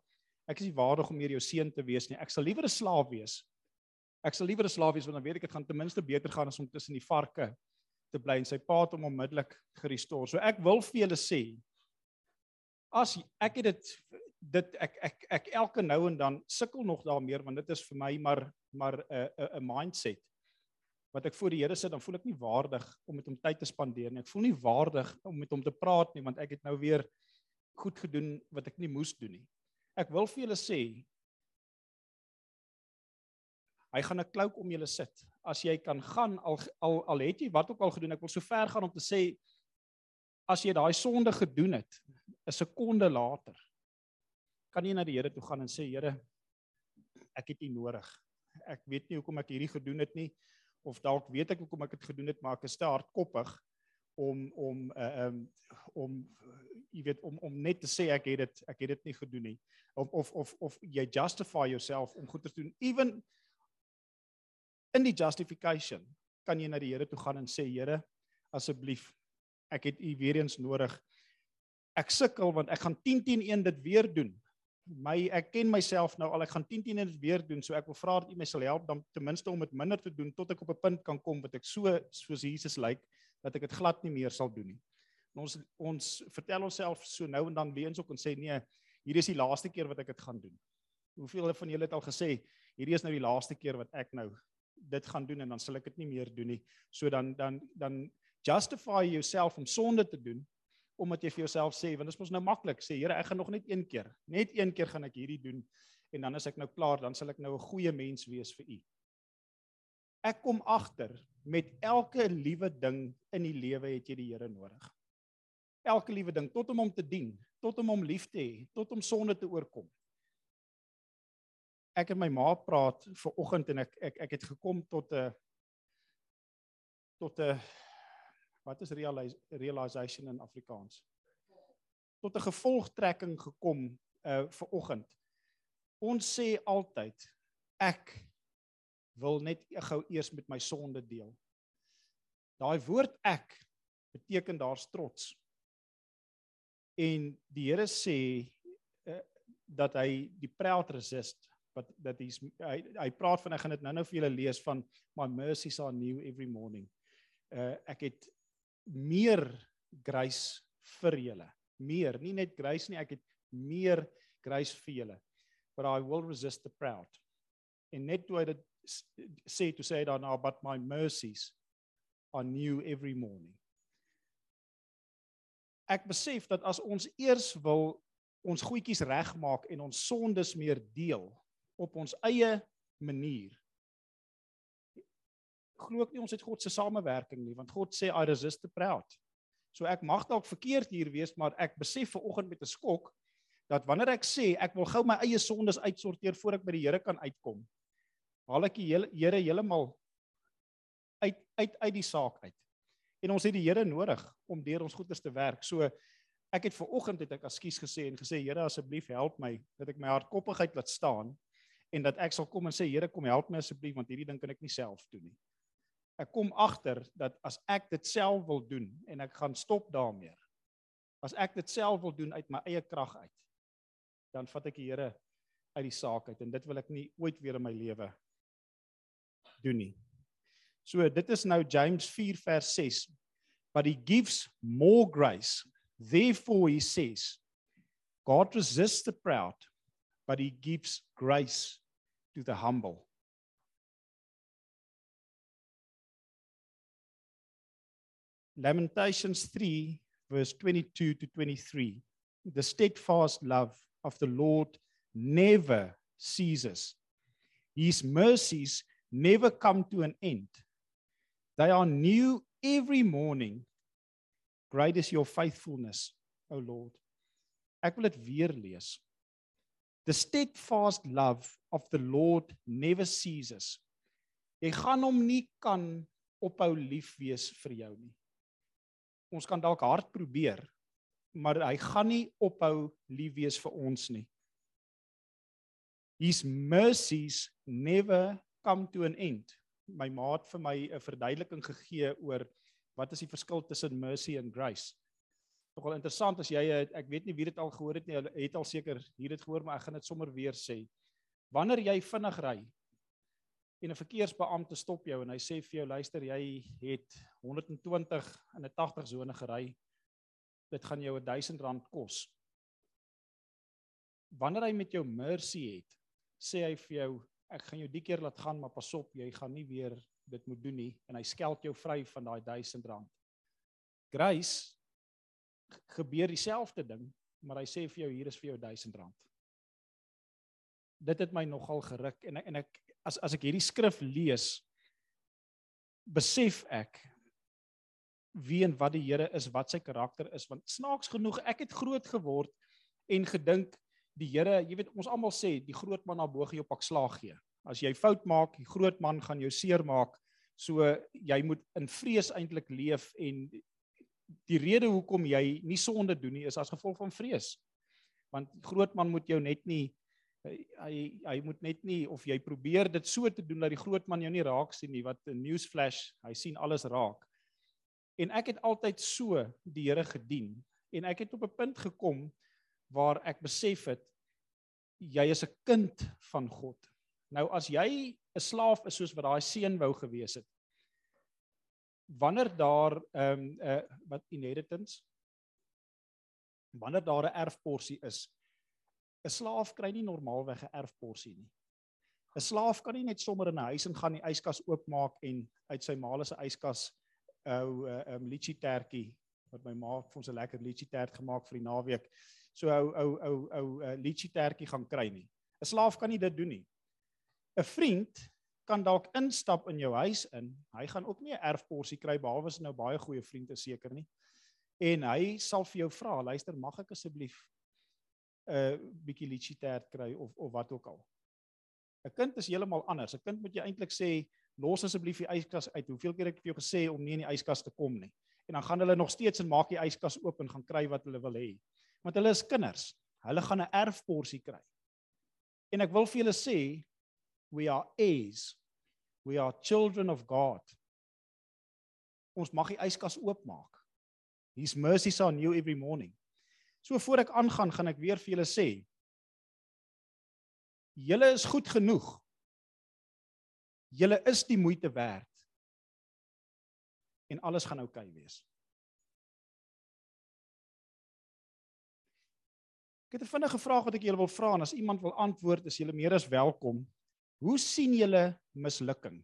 ek is nie waardig om meer jou seun te wees nie. Ek sal liewer 'n slaaf wees. Ek sal liewer 'n slaaf wees want dan weet ek dit gaan ten minste beter gaan as om tussen die varke te bly en sy pa het hom onmiddellik gerestoreer. So ek wil vir julle sê as ek het dit dit ek ek ek elke nou en dan sukkel nog daarmee want dit is vir my maar maar 'n uh, 'n uh, uh, mindset. wat ek voor die Here sit, dan voel ek nie waardig om met hom tyd te spandeer nie. Ek voel nie waardig om met hom te praat nie want ek het nou weer goed gedoen wat ek nie moes doen nie. Ek wil vir julle sê hy gaan 'n klouk om julle sit. As jy kan gaan al al al het jy wat ook al gedoen, ek wil so ver gaan om te sê as jy daai sonde gedoen het, 'n sekonde later kan jy na die Here toe gaan en sê Here, ek het U nodig. Ek weet nie hoekom ek hierdie gedoen het nie of dalk weet ek hoekom ek dit gedoen het, maar ek is te hardkoppig om om uh, um om jy weet om om net te sê ek het dit ek het dit nie gedoen nie of of of of jy justify yourself om goed te doen even in die justification kan jy na die Here toe gaan en sê Here asseblief ek het u weer eens nodig. Ek sukkel want ek gaan 10 10 1 dit weer doen. My ek ken myself nou al. Ek gaan 10 10 1 dit weer doen. So ek wil vra dat u my sal help dan ten minste om dit minder te doen tot ek op 'n punt kan kom wat ek so soos Jesus lyk dat ek dit glad nie meer sal doen nie. En ons ons vertel onsself so nou en dan weer eens ook en sê nee hier is die laaste keer wat ek dit gaan doen. Hoeveel van julle het al gesê hierdie is nou die laaste keer wat ek nou dit gaan doen en dan sal ek dit nie meer doen nie. So dan dan dan justify yourself om sonde te doen omdat jy vir jouself sê want dit is mos nou maklik sê Here ek gaan nog net een keer. Net een keer gaan ek hierdie doen en dan as ek nou klaar dan sal ek nou 'n goeie mens wees vir u. Ek kom agter met elke liewe ding in die lewe het jy die Here nodig. Elke liewe ding tot om hom te dien, tot om hom lief te hê, tot om sonde te oorkom ek en my ma praat ver oggend en ek ek ek het gekom tot 'n tot 'n wat is realis, realization in Afrikaans? Tot 'n gevolgtrekking gekom uh ver oggend. Ons sê altyd ek wil net gou eers met my sonde deel. Daai woord ek beteken daar's trots. En die Here sê uh, dat hy die proud resist wat dat hy's hy hy praat van ek gaan dit nou-nou vir julle lees van my mercies are new every morning. Uh ek het meer grace vir julle. Meer, nie net grace nie, ek het meer grace vir julle. But I will resist the proud. En net toe hy dit sê toe sê daarna but my mercies are new every morning. Ek besef dat as ons eers wil ons goedjies regmaak en ons sondes meer deel, op ons eie manier. Glo ek nie ons het God se samewerking nie, want God sê I resist the proud. So ek mag dalk verkeerd hier wees, maar ek besef ver oggend met 'n skok dat wanneer ek sê ek wil gou my eie sondes uitsorteer voor ek by die Here kan uitkom, haal ek die hele Here heeltemal uit uit uit die saak uit. En ons het die Here nodig om deur ons goeders te werk. So ek het ver oggend het ek askies gesê en gesê Here asseblief help my dat ek my hardkoppigheid laat staan en dat ek sal kom en sê Here kom help my asseblief want hierdie ding kan ek nie self doen nie. Ek kom agter dat as ek dit self wil doen en ek gaan stop daarmee. As ek dit self wil doen uit my eie krag uit, dan vat ek die Here uit die saak uit en dit wil ek nie ooit weer in my lewe doen nie. So dit is nou James 4 vers 6. But he gives more grace. Therefore he says, God resists the proud, but he gives grace to the humble. Lamentations 3, verse 22 to 23. The steadfast love of the Lord never ceases, His mercies never come to an end. They are new every morning. Great is your faithfulness, O Lord. Ek wil dit weer lees. The steadfast love of the Lord never ceases. Jy gaan hom nie kan ophou lief wees vir jou nie. Ons kan dalk hard probeer, maar hy gaan nie ophou lief wees vir ons nie. His mercies never come to an end. My maat vir my 'n verduideliking gegee oor wat is die verskil tussen mercy en grace nogal interessant as jy ek weet nie wie dit al gehoor het nie, het al seker hier dit gehoor, maar ek gaan dit sommer weer sê. Wanneer jy vinnig ry en 'n verkeersbeampte stop jou en hy sê vir jou luister jy het 120 in 'n 80 sone gery. Dit gaan jou 1000 rand kos. Wanneer hy met jou mercy het, sê hy vir jou ek gaan jou die keer laat gaan, maar pas op, jy gaan nie weer dit moet doen nie en hy skeld jou vry van daai 1000 rand. Grace gebeur dieselfde ding, maar hy sê vir jou hier is vir jou 1000 rand. Dit het my nogal geruk en en ek as as ek hierdie skrif lees besef ek wie en wat die Here is, wat sy karakter is, want snaaks genoeg ek het groot geword en gedink die Here, jy weet ons almal sê die groot man na bo gee jou pak slaag gee. As jy fout maak, die groot man gaan jou seermaak. So jy moet in vrees eintlik leef en die rede hoekom jy nie sonde doen nie is as gevolg van vrees. Want groot man moet jou net nie hy hy, moet net nie of jy probeer dit so te doen dat die groot man jou nie raak sien nie wat 'n news flash, hy sien alles raak. En ek het altyd so die Here gedien en ek het op 'n punt gekom waar ek besef het jy is 'n kind van God. Nou as jy 'n slaaf is soos wat daai seun wou gewees het. Wanneer daar ehm um, 'n uh, wat inheritance wanneer daar 'n erfporsie is, 'n slaaf kry nie normaalweg 'n erfporsie nie. 'n Slaaf kan nie net sommer in 'n huis ingaan, die yskas oopmaak en uit sy ma se yskas ou uh, um, litchi tertjie wat my ma vir ons 'n lekker litchi tert gemaak vir die naweek. So ou ou ou ou uh, litchi tertjie gaan kry nie. 'n Slaaf kan nie dit doen nie. 'n Vriend kan dalk instap in jou huis in. Hy gaan ook nie 'n erfporsie kry behalwe as nou baie goeie vriend is seker nie. En hy sal vir jou vra, luister, mag ek asseblief 'n uh, bietjie litchi tert kry of of wat ook al. 'n Kind is heeltemal anders. 'n Kind moet jy eintlik sê, los asseblief die yskas uit. Hoeveel keer ek vir jou gesê om nie in die yskas te kom nie. En dan gaan hulle nog steeds en maak die yskas oop en gaan kry wat hulle wil hê. Want hulle is kinders. Hulle gaan 'n erfporsie kry. En ek wil vir julle sê we are heirs. We are children of God. Ons mag die yskas oopmaak. His mercies are new every morning. So voor ek aangaan, gaan ek weer vir julle sê Julle is goed genoeg Julle is die moeite werd. En alles gaan oukei okay wees. Ek het 'n vinnige vraag wat ek julle wil vra en as iemand wil antwoord, is julle meer as welkom. Hoe sien julle mislukking?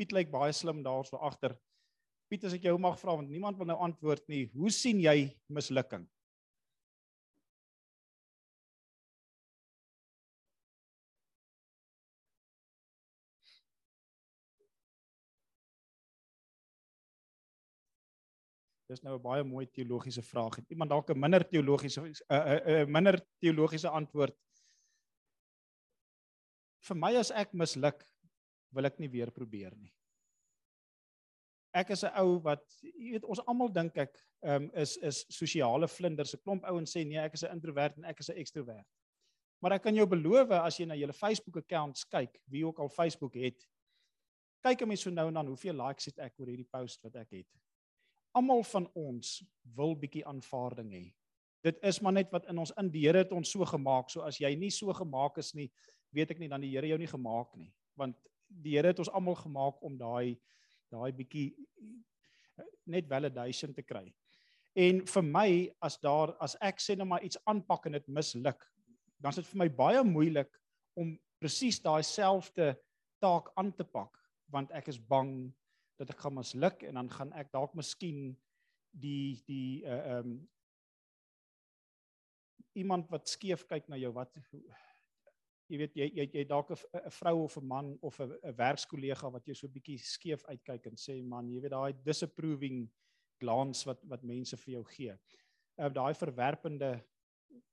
Piet lyk baie slim daar so agter. Piet, as ek jou mag vra want niemand wil nou antwoord nie. Hoe sien jy mislukking? Dis nou 'n baie mooi teologiese vraag. Het iemand dalk 'n minder teologiese 'n uh, 'n uh, uh, minder teologiese antwoord? Vir my as ek misluk, wil ek nie weer probeer nie. Ek is 'n ou wat jy weet ons almal dink ek um, is is sosiale vlinders. 'n Klomp ouens sê nee, ek is 'n introwert en ek is 'n ekstrowert. Maar ek kan jou beloof as jy na julle Facebook accounts kyk, wie ook al Facebook het, kyk 'n mens so nou en dan hoeveel likes het ek oor hierdie post wat ek het almal van ons wil bietjie aanvaarding hê. Dit is maar net wat in ons in die Here het ons so gemaak. So as jy nie so gemaak is nie, weet ek nie dan die Here jou nie gemaak nie. Want die Here het ons almal gemaak om daai daai bietjie net validation te kry. En vir my as daar as ek sê net maar iets aanpak en dit misluk, dan is dit vir my baie moeilik om presies daai selfde taak aan te pak want ek is bang dat ek gaan misluk en dan gaan ek dalk miskien die die uh um iemand wat skeef kyk na jou wat jy weet jy jy, jy dalk 'n vrou of 'n man of 'n werkskollega wat jy so 'n bietjie skeef uitkyk en sê man jy weet daai disapproving glance wat wat mense vir jou gee. Uh daai verwerpende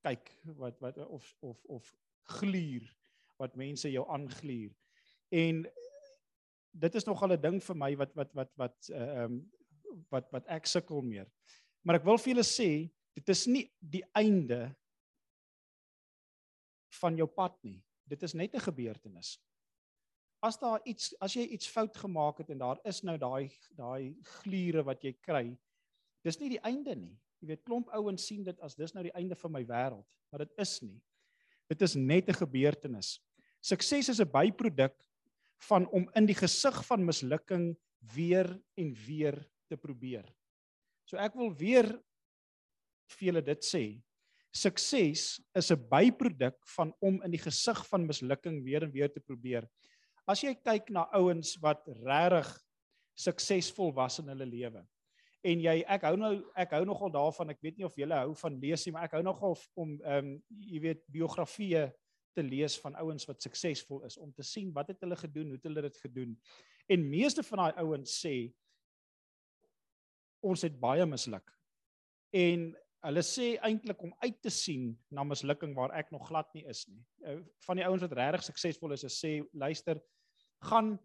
kyk wat wat of of of gluur wat mense jou aangluur. En dit is nogal 'n ding vir my wat wat wat wat eh, ehm uh, wat wat ek sukkel meer. Maar ek wil vir julle sê, dit is nie die einde van jou pad nie. Dit is net 'n gebeurtenis. As daar iets as jy iets fout gemaak het en daar is nou daai daai gliere wat jy kry, dis nie die einde nie. Jy weet klomp ouens sien dit as dis nou die einde van my wêreld, maar dit is nie. Dit is net 'n gebeurtenis. Sukses is 'n byproduk van om in die gesig van mislukking weer en weer te probeer. So ek wil weer vir julle dit sê. Sukses is 'n byproduk van om in die gesig van mislukking weer en weer te probeer. As jy kyk na ouens wat regtig suksesvol was in hulle lewe. En jy ek hou nou ek hou nogal daarvan, ek weet nie of julle hou van lees nie, maar ek hou nogal om ehm um, jy weet biografieë te lees van ouens wat suksesvol is om te sien wat het hulle gedoen, hoe het hulle dit gedoen. En meeste van daai ouens sê ons het baie misluk. En hulle sê eintlik om uit te sien na mislukking waar ek nog glad nie is nie. Eh, van die ouens wat regtig suksesvol is, is sê luister, gaan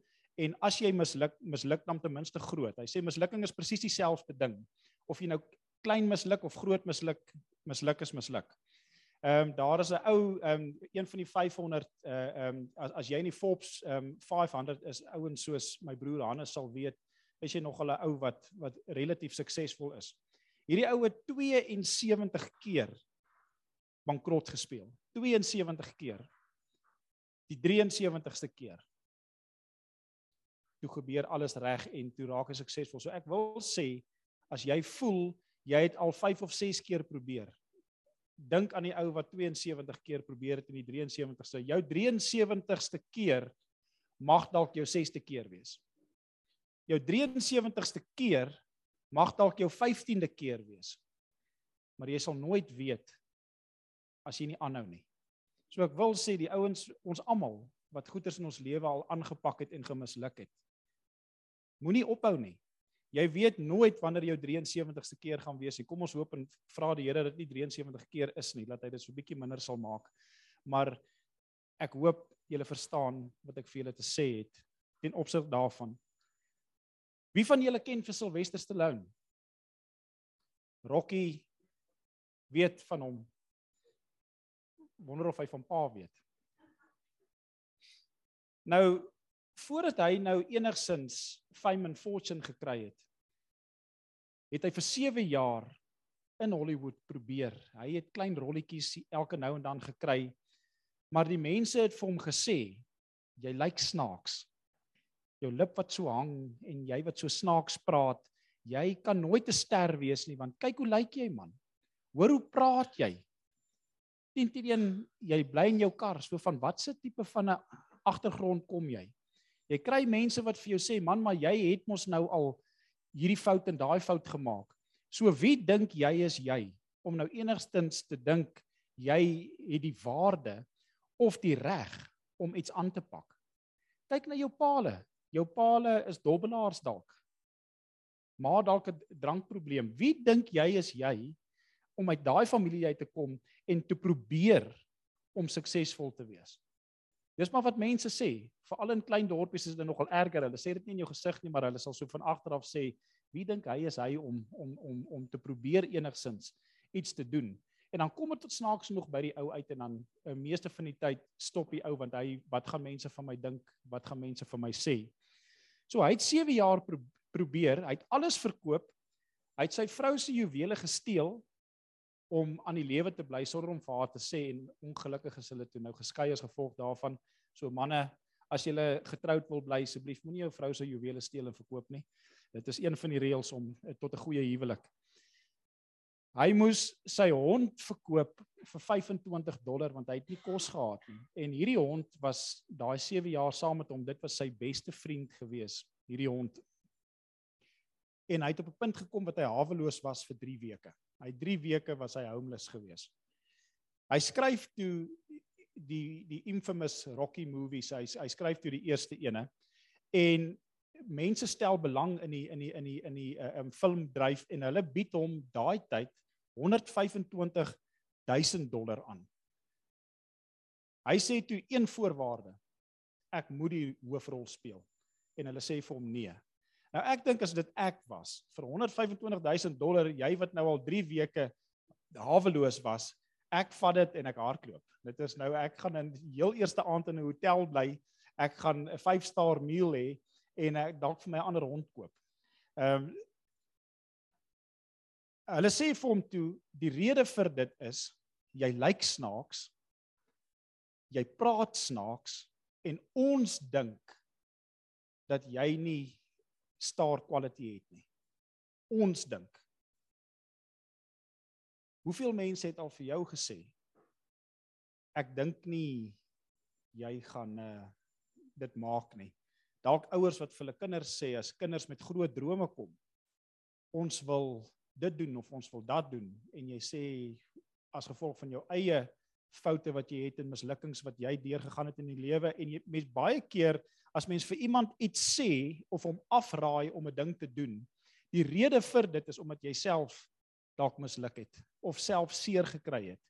en as jy misluk, misluk dan ten minste groot. Hy sê mislukking is presies dieselfde ding. Of jy nou klein misluk of groot misluk, misluk is misluk. Ehm um, daar is 'n ou ehm um, een van die 500 uh ehm um, as as jy in die Forbes ehm um, 500 is ouens soos my broer Hannes sal weet, is jy nog 'n ou wat wat relatief suksesvol is. Hierdie ou het 72 keer bankrot gespeel. 72 keer. Die 73ste keer. Toe gebeur alles reg en toe raak hy suksesvol. So ek wil sê as jy voel jy het al 5 of 6 keer probeer. Dink aan die ou wat 72 keer probeer het in die 73ste. Jou 73ste keer mag dalk jou 6ste keer wees. Jou 73ste keer mag dalk jou 15de keer wees. Maar jy sal nooit weet as jy nie aanhou nie. So ek wil sê die ouens ons almal wat goeders in ons lewe al aangepak het en gemisluk het. Moenie ophou nie. Jy weet nooit wanneer jou 73ste keer gaan wees nie. Kom ons hoop en vra die Here dat dit nie 73 keer is nie, dat hy dit so bietjie minder sal maak. Maar ek hoop julle verstaan wat ek vir julle te sê het ten opsig daarvan. Wie van julle ken vir Sylvester Stallone? Rocky weet van hom. Wonder of hy van pa weet. Nou voordat hy nou enigsins fame and fortune gekry het, het hy vir 7 jaar in Hollywood probeer. Hy het klein rolletjies elke nou en dan gekry. Maar die mense het vir hom gesê, jy lyk snaaks jou lip wat so hang en jy wat so snaaks praat, jy kan nooit 'n ster wees nie want kyk hoe lyk jy man. Hoor hoe praat jy? Tintien jy bly in jou kar, so van watse tipe van 'n agtergrond kom jy? Jy kry mense wat vir jou sê man, maar jy het mos nou al hierdie fout en daai fout gemaak. So wie dink jy is jy om nou enigstens te dink jy het die waarde of die reg om iets aan te pak? Kyk na jou paale. Jou paale is dobbelaars dalk. Maar dalk 'n drankprobleem. Wie dink jy is jy om uit daai familie uit te kom en te probeer om suksesvol te wees? Dis maar wat mense sê, veral in klein dorpies is dit nogal erger. Hulle sê dit nie in jou gesig nie, maar hulle sal so van agter af sê, wie dink hy is hy om om om om te probeer enigsins iets te doen? En dan kom dit tot snaaks genoeg by die ou uit en dan uh, meeste van die tyd stop die ou want hy wat gaan mense van my dink? Wat gaan mense van my sê? So hy het 7 jaar pro probeer, hy het alles verkoop. Hy het sy vrou se juwele gesteel om aan die lewe te bly sonder om vir haar te sê en ongelukkig is hulle toe nou geskei as gevolg daarvan. So manne, as jy getroud wil bly, asseblief moenie jou vrou se juwele steel en verkoop nie. Dit is een van die reëls om eh, tot 'n goeie huwelik. Hy moes sy hond verkoop vir 25 dollar want hy het nie kos gehad nie. En hierdie hond was daai 7 jaar saam met hom, dit was sy beste vriend gewees, hierdie hond. En hy het op 'n punt gekom wat hy haweloos was vir 3 weke. Hy 3 weke was hy homeless gewees. Hy skryf toe die die infamous Rocky movies. Hy hy skryf toe die eerste ene. En mense stel belang in die in die in die in die uh, um, filmdryf en hulle bied hom daai tyd 125 000 dollar aan. Hy sê toe een voorwaarde. Ek moet die hoofrol speel. En hulle sê vir hom nee. Nou ek dink as dit ek was vir 125 000 dollar, jy wat nou al 3 weke haweloos was, ek vat dit en ek hardloop. Dit is nou ek gaan in heel eerste aand in 'n hotel bly. Ek gaan 'n 5-star meal hê en ek dalk vir my ander hond koop. Ehm um, Hulle sê vir hom toe die rede vir dit is jy lyk snaaks. Jy praat snaaks en ons dink dat jy nie star quality het nie. Ons dink. Hoeveel mense het al vir jou gesê ek dink nie jy gaan uh dit maak nie. Dalk ouers wat vir hulle kinders sê as kinders met groot drome kom, ons wil dit doen of ons wil dat doen en jy sê as gevolg van jou eie foute wat jy het en mislukkings wat jy deurgegaan het in die lewe en jy mens baie keer as mens vir iemand iets sê of hom afraai om 'n ding te doen die rede vir dit is omdat jy self dalk misluk het of self seer gekry het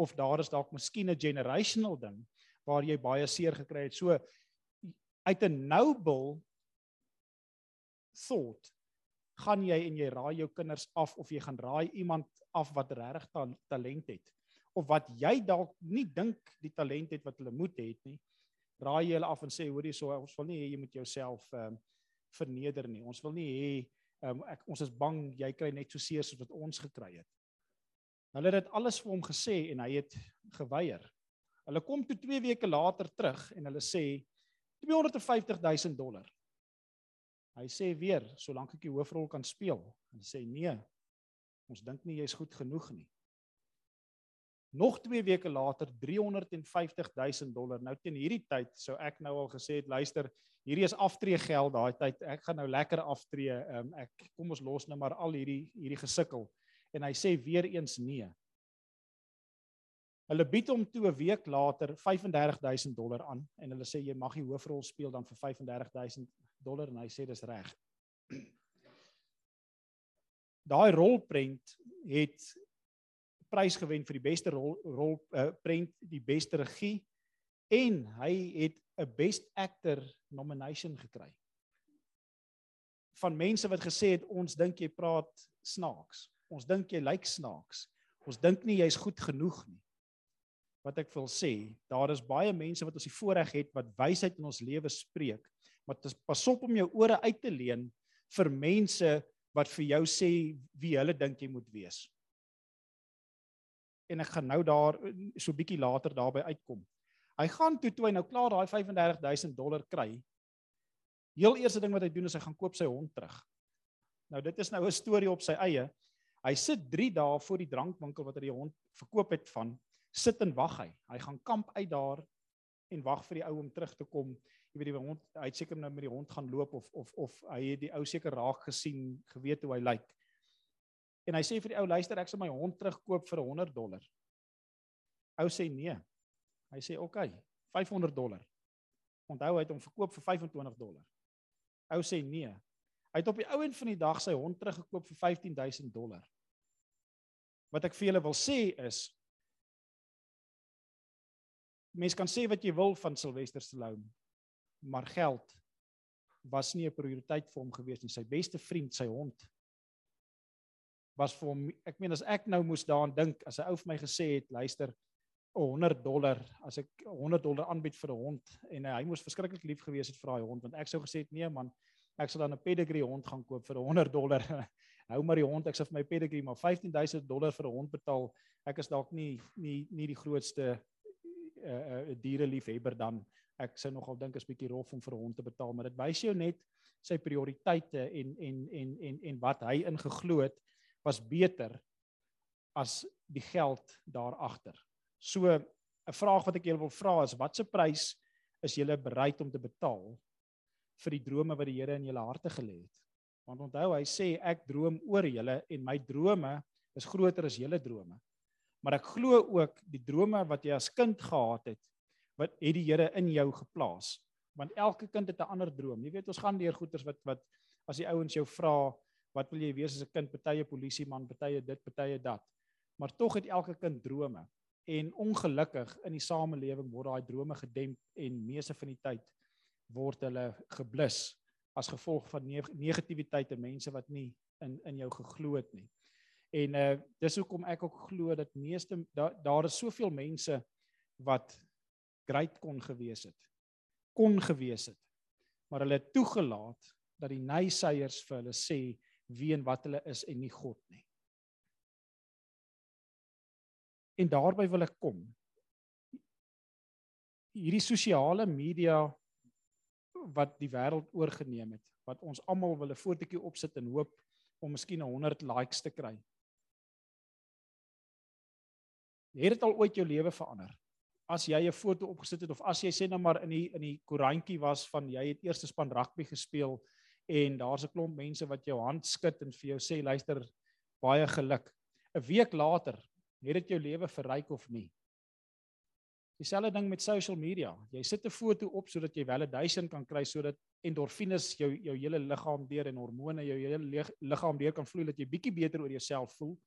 of daar is dalk miskien 'n generational ding waar jy baie seer gekry het. So uit 'n noble thought gaan jy en jy raai jou kinders af of jy gaan raai iemand af wat regtig ta talent het of wat jy dalk nie dink die talent het wat hulle moet hê nie raai jy hulle af en sê hoor hierso ons wil nie hê jy moet jouself ehm um, verneder nie. Ons wil nie hê um, ek ons is bang jy kry net so seer soos wat ons gekry het hulle het dit alles vir hom gesê en hy het geweier hulle kom toe 2 weke later terug en hulle sê 250 000 dollar Hy sê weer, solank ek die hoofrol kan speel, en sê nee. Ons dink nie jy's goed genoeg nie. Nog 2 weke later 350 000 dollar. Nou teen hierdie tyd sou ek nou al gesê het, luister, hierdie is aftree geld daai tyd. Ek gaan nou lekker aftree. Um, ek kom ons los nou maar al hierdie hierdie gesukkel. En hy sê weer eens nee. Hulle bied hom toe 'n week later 35000 dollar aan en hulle sê jy mag die hoofrol speel dan vir 35000 dollar en hy sê dis reg. Daai rolprent het prys gewen vir die beste rol rol uh, prent, die beste regie en hy het 'n best actor nomination gekry. Van mense wat gesê het ons dink jy praat snaaks. Ons dink jy lyk snaaks. Ons dink nie jy's goed genoeg nie. Wat ek wil sê, daar is baie mense wat ons die voorreg het wat wysheid in ons lewe spreek maar pas op om jou ore uit te leen vir mense wat vir jou sê wie hulle dink jy moet wees. En ek gaan nou daar so bietjie later daarby uitkom. Hy gaan toe toe hy nou klaar daai 35000 dollar kry. Heel eerste ding wat hy doen is hy gaan koop sy hond terug. Nou dit is nou 'n storie op sy eie. Hy sit 3 dae voor die drankwinkel wat hy die hond verkoop het van, sit en wag hy. Hy gaan kamp uit daar en wag vir die ou om terug te kom jy weet die hond hy het seker nou met die hond gaan loop of of of hy het die ou seker raak gesien, geweet hoe hy lyk. En hy sê vir die ou luister ek sal my hond terugkoop vir 100 dollar. Ou sê nee. Hy sê oké, okay, 500 dollar. Onthou hy het hom verkoop vir 25 dollar. Ou sê nee. Hy het op die ou end van die dag sy hond teruggekoop vir 15000 dollar. Wat ek vir julle wil sê is Mens kan sê wat jy wil van Sylvester Stallone, maar geld was nie 'n prioriteit vir hom gewees nie. Sy beste vriend, sy hond was vir hom ek meen as ek nou moes daaraan dink as 'n ou vir my gesê het, luister, 100 dollar as ek 100 dollar aanbied vir 'n hond en hy moes verskriklik lief gewees het vir daai hond want ek sou gesê het nee man, ek sal dan 'n pedigree hond gaan koop vir 100 dollar. Hou maar die hond, ek sal vir my pedigree maar 15000 dollar vir 'n hond betaal. Ek is dalk nie nie nie die grootste uh, uh diereliefhebber dan ek sou nogal dink is bietjie rof om vir 'n hond te betaal, maar dit wys jou net sy prioriteite en en en en en wat hy ingeglo het was beter as die geld daar agter. So 'n vraag wat ek julle wil vra is wat se prys is julle bereid om te betaal vir die drome wat die Here in julle harte gelê het? Want onthou hy sê ek droom oor julle en my drome is groter as julle drome. Maar ek glo ook die drome wat jy as kind gehad het wat het die Here in jou geplaas. Want elke kind het 'n ander droom. Jy weet ons gaan deur goeters wat wat as die ouens jou vra wat wil jy wees as 'n kind? Partye polisieman, partye dit, partye dat. Maar tog het elke kind drome. En ongelukkig in die samelewing word daai drome gedemp en meeste van die tyd word hulle geblus as gevolg van negativiteit en mense wat nie in in jou geglo het nie. En uh dis hoekom ek ook glo dat meeste daar daar is soveel mense wat great kon gewees het. Kon gewees het. Maar hulle het toegelaat dat die nayseiers vir hulle sê wie en wat hulle is en nie God nie. En daarby wil ek kom. Hierdie sosiale media wat die wêreld oorgeneem het, wat ons almal wil 'n fotootjie opsit en hoop om miskien 100 likes te kry. Het dit al ooit jou lewe verander? As jy 'n foto opgesit het of as jy sê nou maar in die in die koerantjie was van jy het eerste span rugby gespeel en daar's 'n klomp mense wat jou hand skud en vir jou sê luister baie geluk. 'n Week later het dit jou lewe verryk of nie? Dieselfde ding met social media. Jy sit 'n foto op sodat jy validation kan kry sodat endorfines jou jou hele liggaam deur en hormone jou hele liggaam deur kan vloei dat jy bietjie beter oor jouself voel.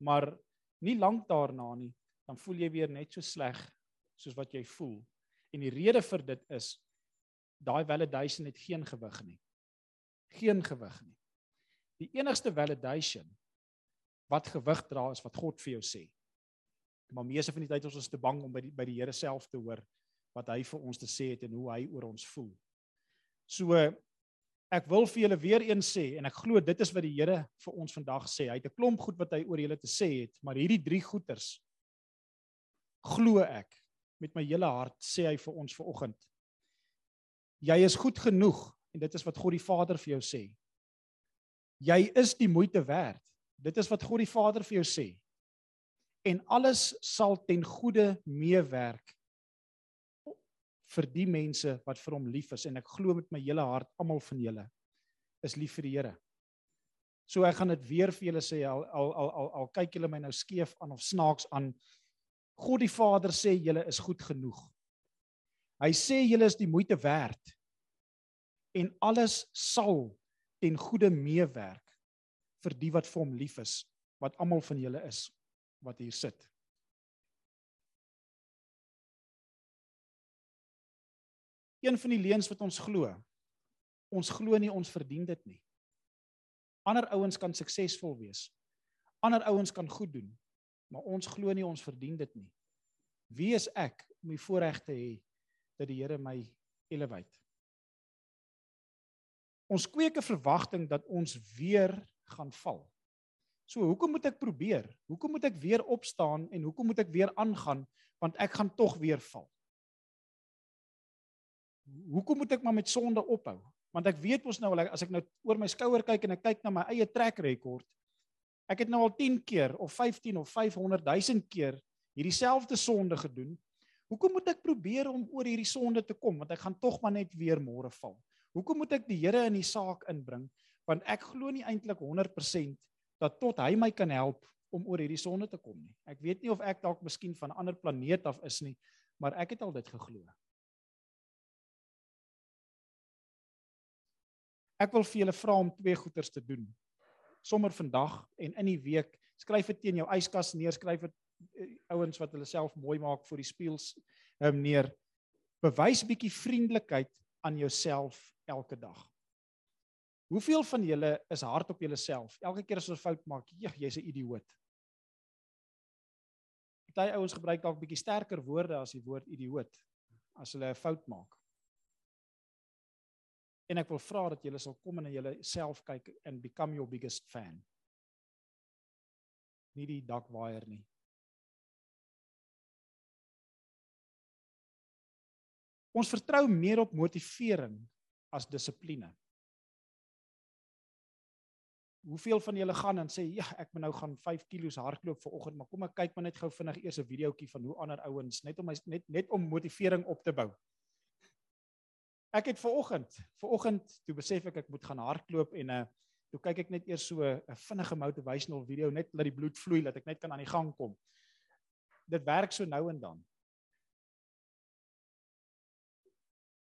Maar nie lank daarna nie, dan voel jy weer net so sleg soos wat jy voel. En die rede vir dit is daai validation het geen gewig nie geen gewig nie. Die enigste validation wat gewig dra is wat God vir jou sê. Maar meeste van die tyd is ons te bang om by die by die Here self te hoor wat hy vir ons te sê het en hoe hy oor ons voel. So ek wil vir julle weer eens sê en ek glo dit is wat die Here vir ons vandag sê. Hy het 'n klomp goed wat hy oor julle te sê het, maar hierdie drie goeters glo ek met my hele hart sê hy vir ons vanoggend. Jy is goed genoeg En dit is wat God die Vader vir jou sê. Jy is die moeite werd. Dit is wat God die Vader vir jou sê. En alles sal ten goeie meewerk vir die mense wat vir hom lief is en ek glo met my hele hart almal van julle is lief vir die Here. So ek gaan dit weer vir julle sê al al al al, al kyk julle my nou skeef aan of snaaks aan. God die Vader sê julle is goed genoeg. Hy sê julle is die moeite werd en alles sal ten goeie meewerk vir die wat vir hom lief is, wat almal van julle is wat hier sit. Een van die leuns wat ons glo. Ons glo nie ons verdien dit nie. Ander ouens kan suksesvol wees. Ander ouens kan goed doen, maar ons glo nie ons verdien dit nie. Wie is ek om die voorreg te hê dat die Here my elevate? Ons kweek 'n verwagting dat ons weer gaan val. So hoekom moet ek probeer? Hoekom moet ek weer opstaan en hoekom moet ek weer aangaan want ek gaan tog weer val? Hoekom moet ek maar met sonde ophou? Want ek weet mos nou as ek nou oor my skouer kyk en ek kyk na my eie trek rekord, ek het nou al 10 keer of 15 of 500 000 keer hierdie selfde sonde gedoen. Hoekom moet ek probeer om oor hierdie sonde te kom want ek gaan tog maar net weer môre val? Hoekom moet ek die Here in die saak inbring? Want ek glo nie eintlik 100% dat tot hy my kan help om oor hierdie sonde te kom nie. Ek weet nie of ek dalk miskien van 'n ander planeet af is nie, maar ek het al dit geglo. Ek wil vir julle vra om twee goeters te doen. Sommer vandag en in die week, skryf dit teen jou yskas neer, skryf dit uh, ouens wat hulle self mooi maak vir die spieëls um, neer. Bewys bietjie vriendelikheid aan jouself elke dag. Hoeveel van julle is hard op julleself? Elke keer as jy 'n fout maak, jy's 'n idioot. Party ouens gebruik dalk bietjie sterker woorde as die woord idioot as hulle 'n fout maak. En ek wil vra dat julle sal kom en na julleself kyk and become your biggest fan. Nie die dakwaaier nie. Ons vertrou meer op motivering as dissipline. Hoeveel van julle gaan en sê ja, ek moet nou gaan 5 kg hardloop vir oggend, maar kom ek kyk maar net gou vinnig eers 'n videoetjie van hoe ander ouens net om my net net om motivering op te bou. Ek het ver oggend, ver oggend toe besef ek ek moet gaan hardloop en 'n uh, toe kyk ek net eers so 'n vinnige motivational video net laat die bloed vloei dat ek net kan aan die gang kom. Dit werk so nou en dan.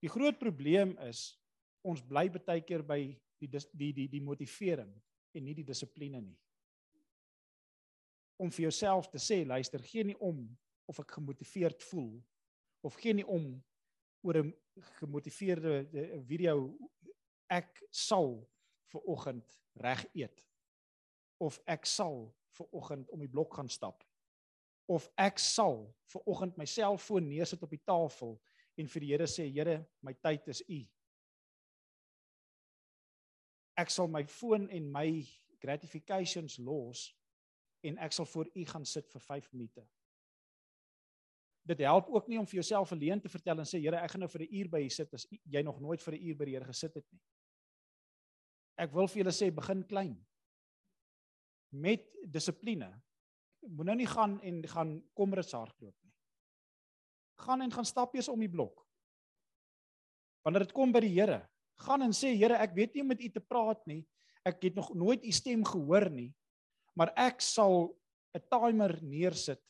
Die groot probleem is ons bly baie keer by die die die die motivering en nie die dissipline nie. Om vir jouself te sê, luister, gee nie om of ek gemotiveerd voel of gee nie om oor 'n gemotiveerde video ek sal vir oggend reg eet of ek sal vir oggend om die blok gaan stap of ek sal vir oggend my selfoon neersit op die tafel en vir die Here sê Here my tyd is u ek sal my foon en my gratifications los en ek sal voor u gaan sit vir 5 minute. Dit help ook nie om vir jouself alleen te vertel en sê Here, ek gaan nou vir 'n uur by u sit as jy nog nooit vir 'n uur by die Here gesit het nie. Ek wil vir julle sê begin klein. Met dissipline. moet nou nie gaan en gaan komrus hardloop nie. Gaan en gaan stap eers om die blok. Wanneer dit kom by die Here, gaan en sê Here, ek weet nie om met u te praat nie. Ek het nog nooit u stem gehoor nie, maar ek sal 'n timer neersit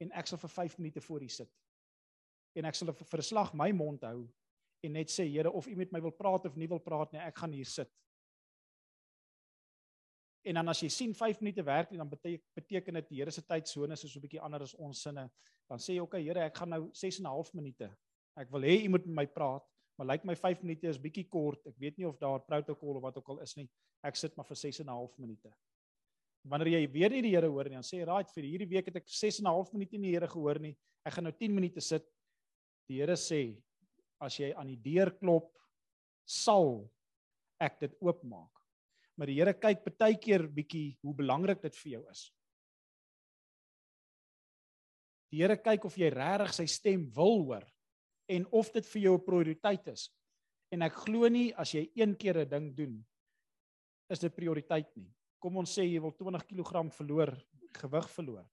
en ek sal vir 5 minute voor u sit. En ek sal 'n verslag my mond hou en net sê Here of u met my wil praat of nie wil praat nie, ek gaan hier sit. En dan as jy sien 5 minute werk nie, dan beteken dit die Here se tydsone is so 'n bietjie anders as ons sinne. Dan sê jy, "Oké, Here, ek gaan nou 6 en 'n half minute. Ek wil hê u moet met my praat." Maar lyk like my 5 minute is bietjie kort. Ek weet nie of daar protokol of wat ook al is nie. Ek sit maar vir 6 en 'n half minute. Wanneer jy weer nie die Here hoor nie, dan sê jy, "Right, vir hierdie week het ek 6 en 'n half minute nie die Here gehoor nie. Ek gaan nou 10 minute sit." Die Here sê, "As jy aan die deur klop, sal ek dit oopmaak." Maar die Here kyk baie keer bietjie hoe belangrik dit vir jou is. Die Here kyk of jy regtig sy stem wil hoor en of dit vir jou 'n prioriteit is. En ek glo nie as jy een keer 'n ding doen is dit prioriteit nie. Kom ons sê jy wil 20 kg verloor, gewig verloor.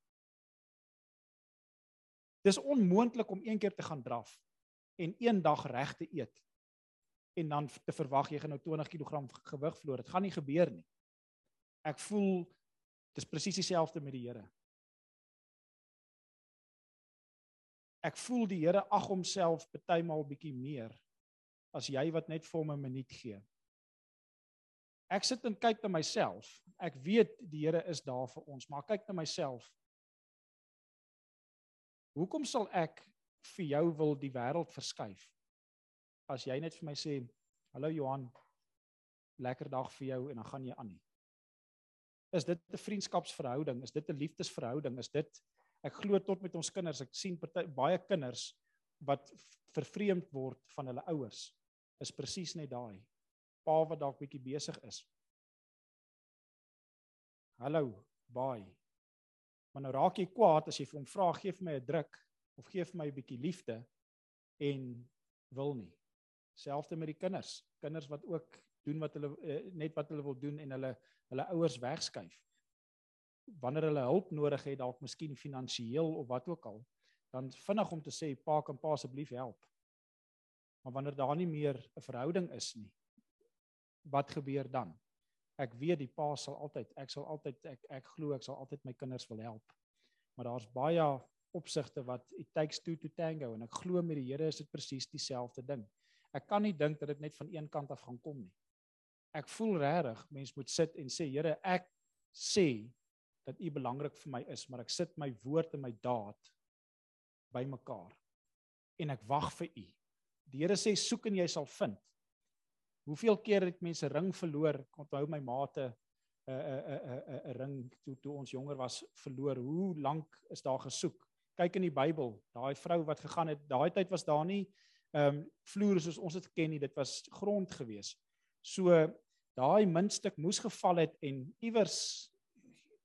Dis onmoontlik om een keer te gaan draf en een dag reg te eet en dan te verwag jy gaan nou 20 kg gewig verloor. Dit gaan nie gebeur nie. Ek voel dis presies dieselfde met die Here. Ek voel die Here ag homself partymal bietjie meer as jy wat net vir hom 'n minuut gee. Ek sit en kyk na myself. Ek weet die Here is daar vir ons, maar kyk na myself. Hoekom sal ek vir jou wil die wêreld verskuif? As jy net vir my sê, "Hallo Johan, lekker dag vir jou" en dan gaan jy aan nie. Is dit 'n vriendskapsverhouding? Is dit 'n liefdesverhouding? Is dit Ek glo tot met ons kinders, ek sien party, baie kinders wat vervreemd word van hulle ouers. Is presies net daai. Pa wat dalk bietjie besig is. Hallo, baie. Maar nou raak jy kwaad as jy vir hom vra gee vir my 'n druk of gee vir my 'n bietjie liefde en wil nie. Selfs met die kinders, kinders wat ook doen wat hulle eh, net wat hulle wil doen en hulle hulle ouers wegskuif wanneer hulle hulp nodig het dalk miskien finansiëel of wat ook al dan vinnig om te sê pa kan pa asseblief help. Maar wanneer daar nie meer 'n verhouding is nie wat gebeur dan? Ek weet die pa sal altyd ek sal altyd ek ek glo ek sal altyd my kinders wil help. Maar daar's baie opsigte wat it takes two to tango en ek glo met die Here is dit presies dieselfde ding. Ek kan nie dink dat dit net van een kant af gaan kom nie. Ek voel regtig mens moet sit en sê Here ek sê dat u belangrik vir my is, maar ek sit my woord en my daad bymekaar en ek wag vir u. Die Here sê soek en jy sal vind. Hoeveel keer het mense ring verloor? Onthou my maate 'n 'n 'n 'n ring toe toe ons jonger was verloor. Hoe lank is daar gesoek? Kyk in die Bybel, daai vrou wat gegaan het, daai tyd was daar nie ehm um, vloere soos ons dit ken nie, dit was grond gewees. So daai muntstuk moes geval het en iewers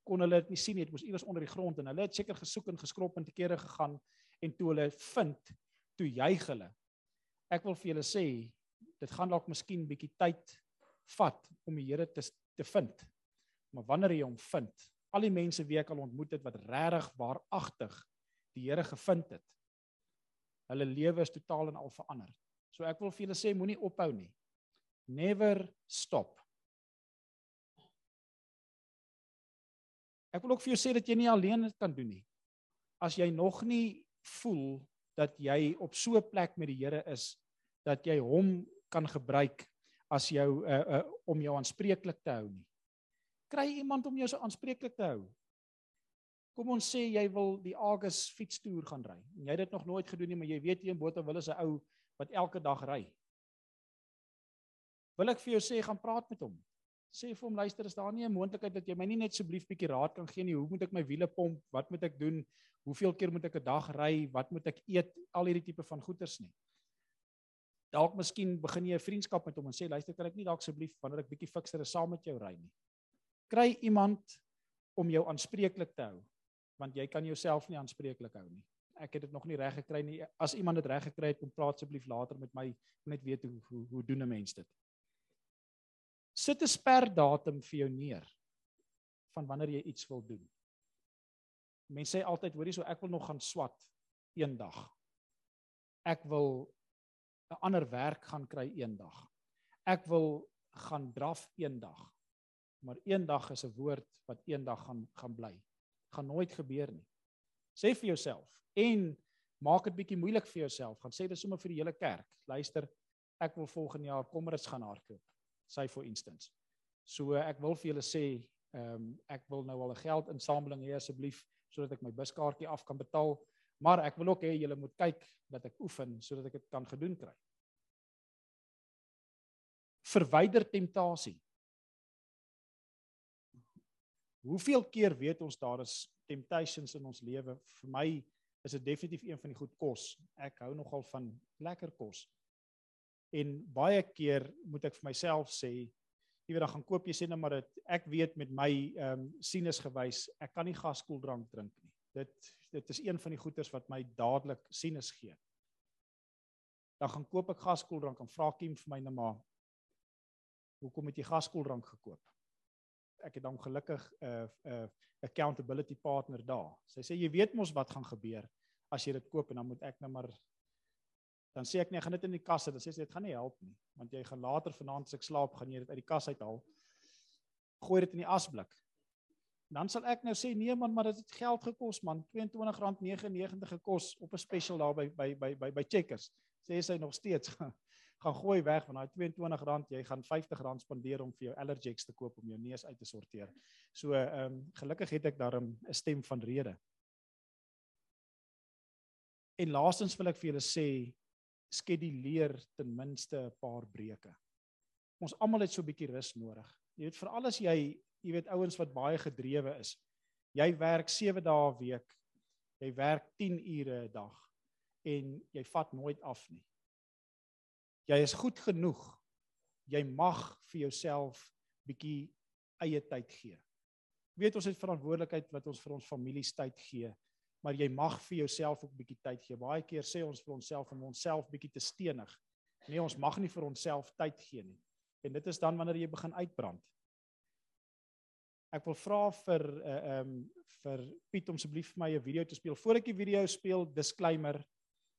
kon hulle dit nie sien nie, dit moes iewers onder die grond en hulle het seker gesoek en geskrop en te kere gegaan en toe hulle vind, toe juig hulle. Ek wil vir julle sê, dit gaan dalk miskien bietjie tyd vat om die Here te te vind. Maar wanneer jy hom vind, al die mense wie ek al ontmoet het wat regtig waaragtig die Here gevind het, hulle lewe is totaal en al verander. So ek wil vir julle sê moenie ophou nie. Never stop. Ek wil ook vir jou sê dat jy nie alleen dit kan doen nie. As jy nog nie voel dat jy op so 'n plek met die Here is dat jy hom kan gebruik as jou uh, uh om jou aanspreeklik te hou nie. Kry iemand om jou so aanspreeklik te hou. Kom ons sê jy wil die Agus fietstoer gaan ry. Jy het dit nog nooit gedoen nie, maar jy weet jy in Botawil is 'n ou wat elke dag ry. Wil ek vir jou sê gaan praat met hom sê vir hom luister is daar nie 'n moontlikheid dat jy my nie net asseblief bietjie raad kan gee nie? Hoe moet ek my wiele pomp? Wat moet ek doen? Hoeveel keer moet ek 'n dag ry? Wat moet ek eet? Al hierdie tipe van goeders nie. Dalk miskien begin jy 'n vriendskap met hom en sê luister kan ek nie dalk asseblief wanneer ek bietjie fikser is saam met jou ry nie? Kry iemand om jou aanspreeklik te hou want jy kan jouself nie aanspreeklik hou nie. Ek het dit nog nie reg gekry nie. As iemand dit reg gekry het kom praat asseblief later met my net weet hoe hoe, hoe doen 'n mens dit sit 'n sperdatum vir jou neer van wanneer jy iets wil doen. Mense sê altyd, hoorie, so ek wil nog gaan swat eendag. Ek wil 'n ander werk gaan kry eendag. Ek wil gaan draf eendag. Maar eendag is 'n woord wat eendag gaan gaan bly. Gaan nooit gebeur nie. Sê vir jouself en maak dit bietjie moeilik vir jouself. Gaan sê dit sommer vir die hele kerk. Luister, ek wil volgende jaar kommers gaan hardloop. Say for instance. So ek wil vir julle sê, ehm um, ek wil nou al 'n geldinsameling hê asseblief sodat ek my buskaartjie af kan betaal, maar ek wil ook hê julle moet kyk dat ek oefen sodat ek dit kan gedoen kry. Verwyder temptasie. Hoeveel keer weet ons daar is temptations in ons lewe? Vir my is dit definitief een van die goed kos. Ek hou nogal van lekker kos. En baie keer moet ek vir myself sê, jy weet dan gaan koop jy sê net maar dit ek weet met my ehm um, sinus gewys, ek kan nie gaskoeldrank drink nie. Dit dit is een van die goeters wat my dadelik sinus gee. Dan gaan koop ek gaskoeldrank en vra Kim vir my net maar hoekom het jy gaskoeldrank gekoop? Ek het dan gelukkig 'n uh, 'n uh, accountability partner daar. Sy sê jy weet mos wat gaan gebeur as jy dit koop en dan moet ek nou maar dan sê ek nee, gaan dit in die kas sit. Dan sê sy dit gaan nie help nie, want jy gaan later vanaand as ek slaap, gaan jy dit uit die kas uithaal. Gooi dit in die asblik. Dan sal ek nou sê nee man, maar dit het geld gekos man, R22.99 gekos op 'n special daar by by by by by Checkers. Sê sy nog steeds gaan gooi weg van daai R22, jy gaan R50 spandeer om vir jou allergies te koop om jou neus uit te sorteer. So ehm um, gelukkig het ek daarom 'n stem van rede. En laastens wil ek vir julle sê skeduleer ten minste 'n paar breuke. Ons almal het so 'n bietjie rus nodig. Jy weet veral as jy, jy weet ouens wat baie gedrewe is. Jy werk 7 dae 'n week. Jy werk 10 ure 'n dag en jy vat nooit af nie. Jy is goed genoeg. Jy mag vir jouself bietjie eie tyd gee. Weet ons het verantwoordelikheid wat ons vir ons families tyd gee maar jy mag vir jouself ook 'n bietjie tyd gee. Baie keer sê ons vir onsself om onsself bietjie te stenig. Nee, ons mag nie vir onsself tyd gee nie. En dit is dan wanneer jy begin uitbrand. Ek wil vra vir uh, um, vir Piet om asseblief vir my 'n video te speel. Voordat ek die video speel, disclaimer.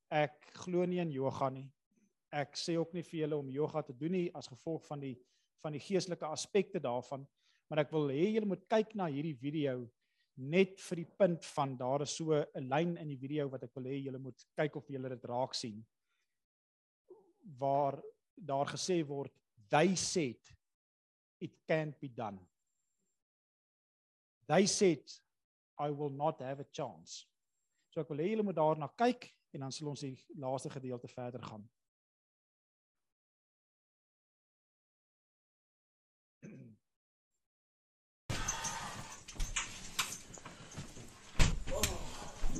Ek glo nie in yoga nie. Ek sê ook nie vir julle om yoga te doen nie as gevolg van die van die geestelike aspekte daarvan, maar ek wil hê julle moet kyk na hierdie video net vir die punt van daar is so 'n lyn in die video wat ek wil hê julle moet kyk of julle dit raak sien waar daar gesê word they said it can't be done. They said i will not have a chance. So ek wil hê julle moet daarna kyk en dan sal ons die laaste gedeelte verder gaan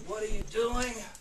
What are you doing?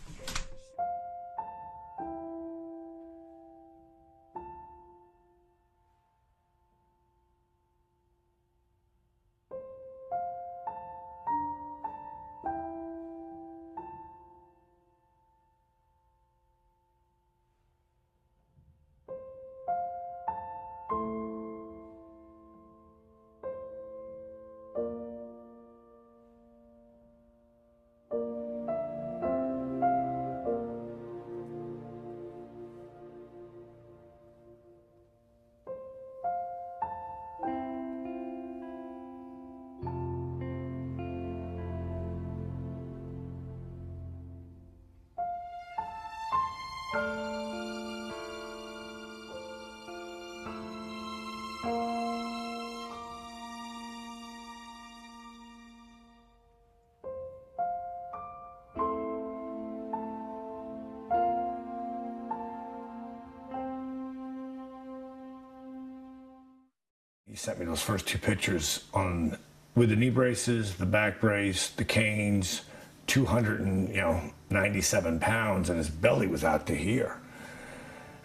Sent me those first two pictures on with the knee braces, the back brace, the canes, 200 and you know 97 pounds, and his belly was out to here.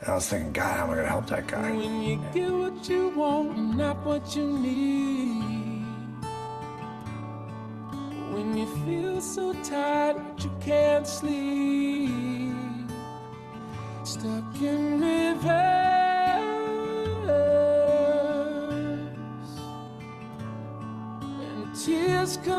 And I was thinking, God, how am I going to help that guy? When you get what you want not what you need. When you feel so tired you can't sleep. Stuck in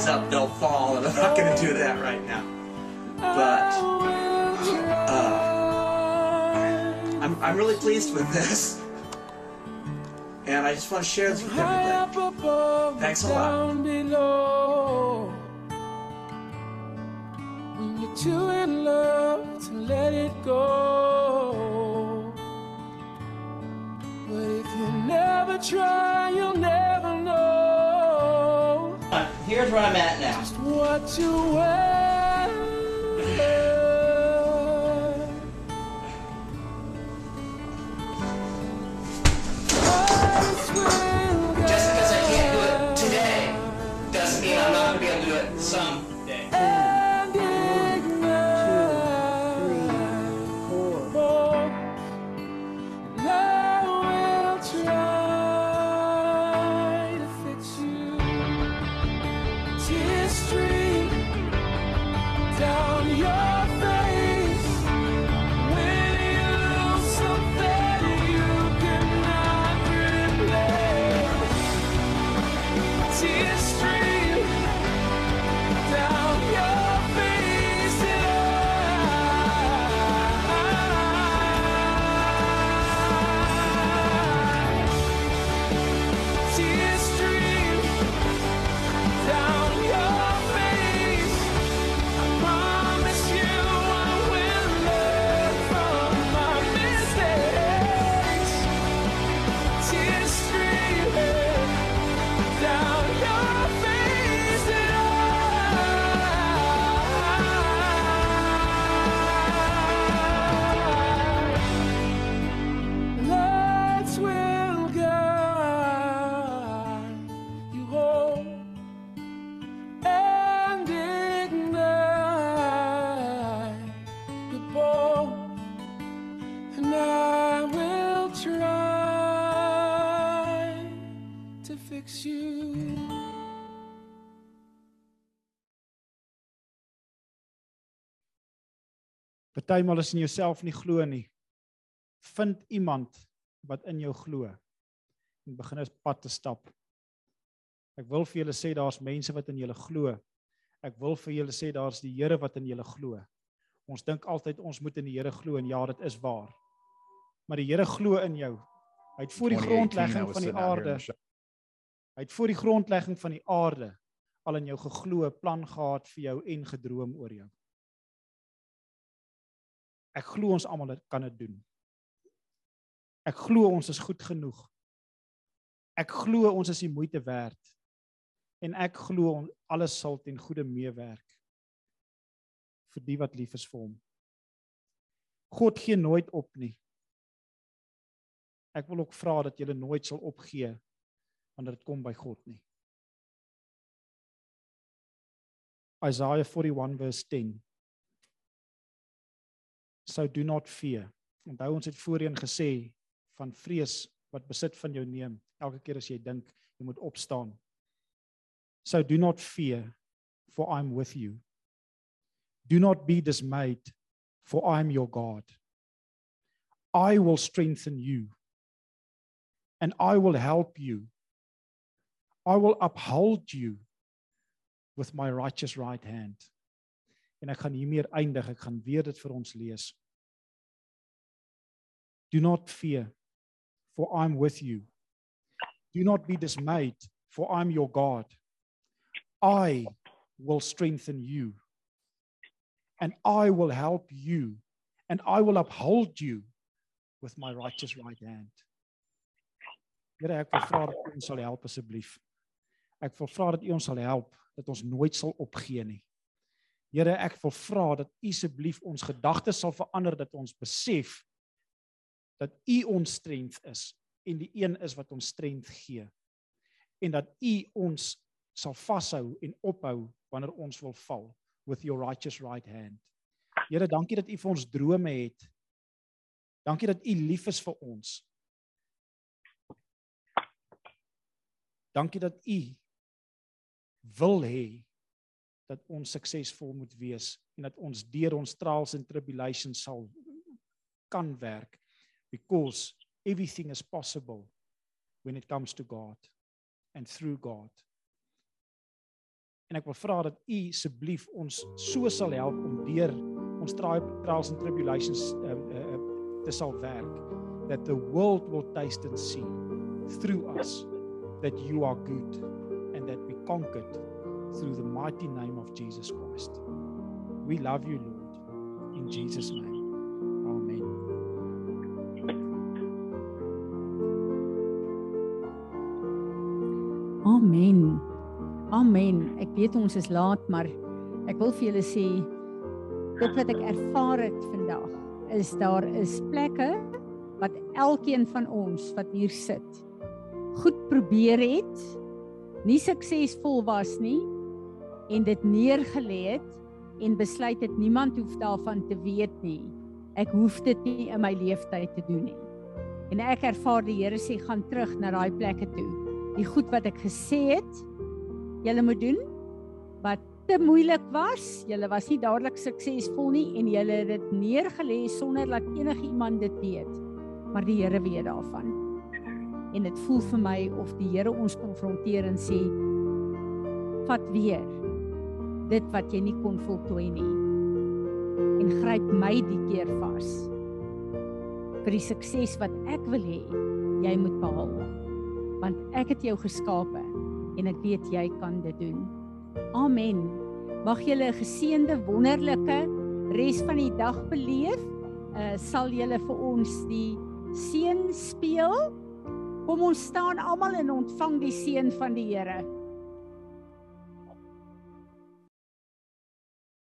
these up, they'll fall, and I'm not going to do that right now. But uh, I'm, I'm really pleased with this, and I just want to share this with everybody. Thanks a lot. below. When you're too in love to let it go. But if you never try, you'll never Here's where I'm at now. what wear. Partymal as in jouself nie glo nie. Vind iemand wat in jou glo en begin 'n pad te stap. Ek wil vir julle sê daar's mense wat in julle glo. Ek wil vir julle sê daar's die Here wat in julle glo. Ons dink altyd ons moet in die Here glo en ja, dit is waar. Maar die Here glo in jou. Hy het voor die 2018, I grondlegging van die aarde. Hy het voor die grondlegging van die aarde al in jou geglo, plan gehad vir jou en gedroom oor jou. Ek glo ons almal kan dit doen. Ek glo ons is goed genoeg. Ek glo ons is die moeite werd. En ek glo alles sal ten goeie meewerk vir die wat lief is vir hom. God gee nooit op nie. Ek wil ook vra dat jy nooit sal opgee wanneer dit kom by God nie. Isaiah 41 verse 10. So do not fear. Onthou ons het voorheen gesê van vrees wat besit van jou neem. Elke keer as jy dink jy moet opstaan. So do not fear for I'm with you. Do not be dismayed for I'm your God. I will strengthen you and I will help you. I will uphold you with my righteous right hand. En ek gaan hiermee eindig. Ek gaan weer dit vir ons lees. Do not fear for I'm with you. Do not be dismayed for I'm your God. I will strengthen you and I will help you and I will uphold you with my righteous right hand. Here ek wil vra dat U ons sal help asseblief. Ek wil vra dat U ons sal help dat ons nooit sal opgee nie. Here, ek wil vra dat U asseblief ons gedagtes sal verander dat ons besef dat U ons strength is en die een is wat ons strength gee. En dat U ons sal vashou en ophou wanneer ons wil val with your righteous right hand. Here, dankie dat U vir ons drome het. Dankie dat U lief is vir ons. Dankie dat U wil hê dat ons suksesvol moet wees en dat ons deur ons trials and tribulations sal kan werk because everything is possible when it comes to God and through God. En ek wil vra dat u asseblief ons so sal help om deur ons trials and tribulations uh, uh, uh, te sal werk that the world will taste and see through us that you are good and that we conquered through the mighty name of Jesus Christ. We love you, Lord, in Jesus' name. Amen. Amen. Amen. Ek weet ons is laat, maar ek wil vir julle sê dit wat ek ervaar het vandag is daar is plekke wat elkeen van ons wat hier sit goed probeer het, nie suksesvol was nie en dit neergelê het en besluit het niemand hoef daarvan te weet nie. Ek hoef dit nie in my lewenstyd te doen nie. En ek ervaar die Here sê gaan terug na daai plekke toe. Die goed wat ek gesê het, julle moet doen wat te moeilik was. Julle was nie dadelik suksesvol nie en julle het dit neergelê sonder dat enige iemand dit weet. Maar die Here weet daarvan. En dit voel vir my of die Here ons konfronteer en sê vat weer dit wat jy nie kon voltooi nie. En gryp my die keer vas vir die sukses wat ek wil hê jy moet behaal. Want ek het jou geskape en ek weet jy kan dit doen. Amen. Mag jy 'n geseënde wonderlike res van die dag beleef. Uh, sal jy vir ons die seën speel? Kom ons staan almal en ontvang die seën van die Here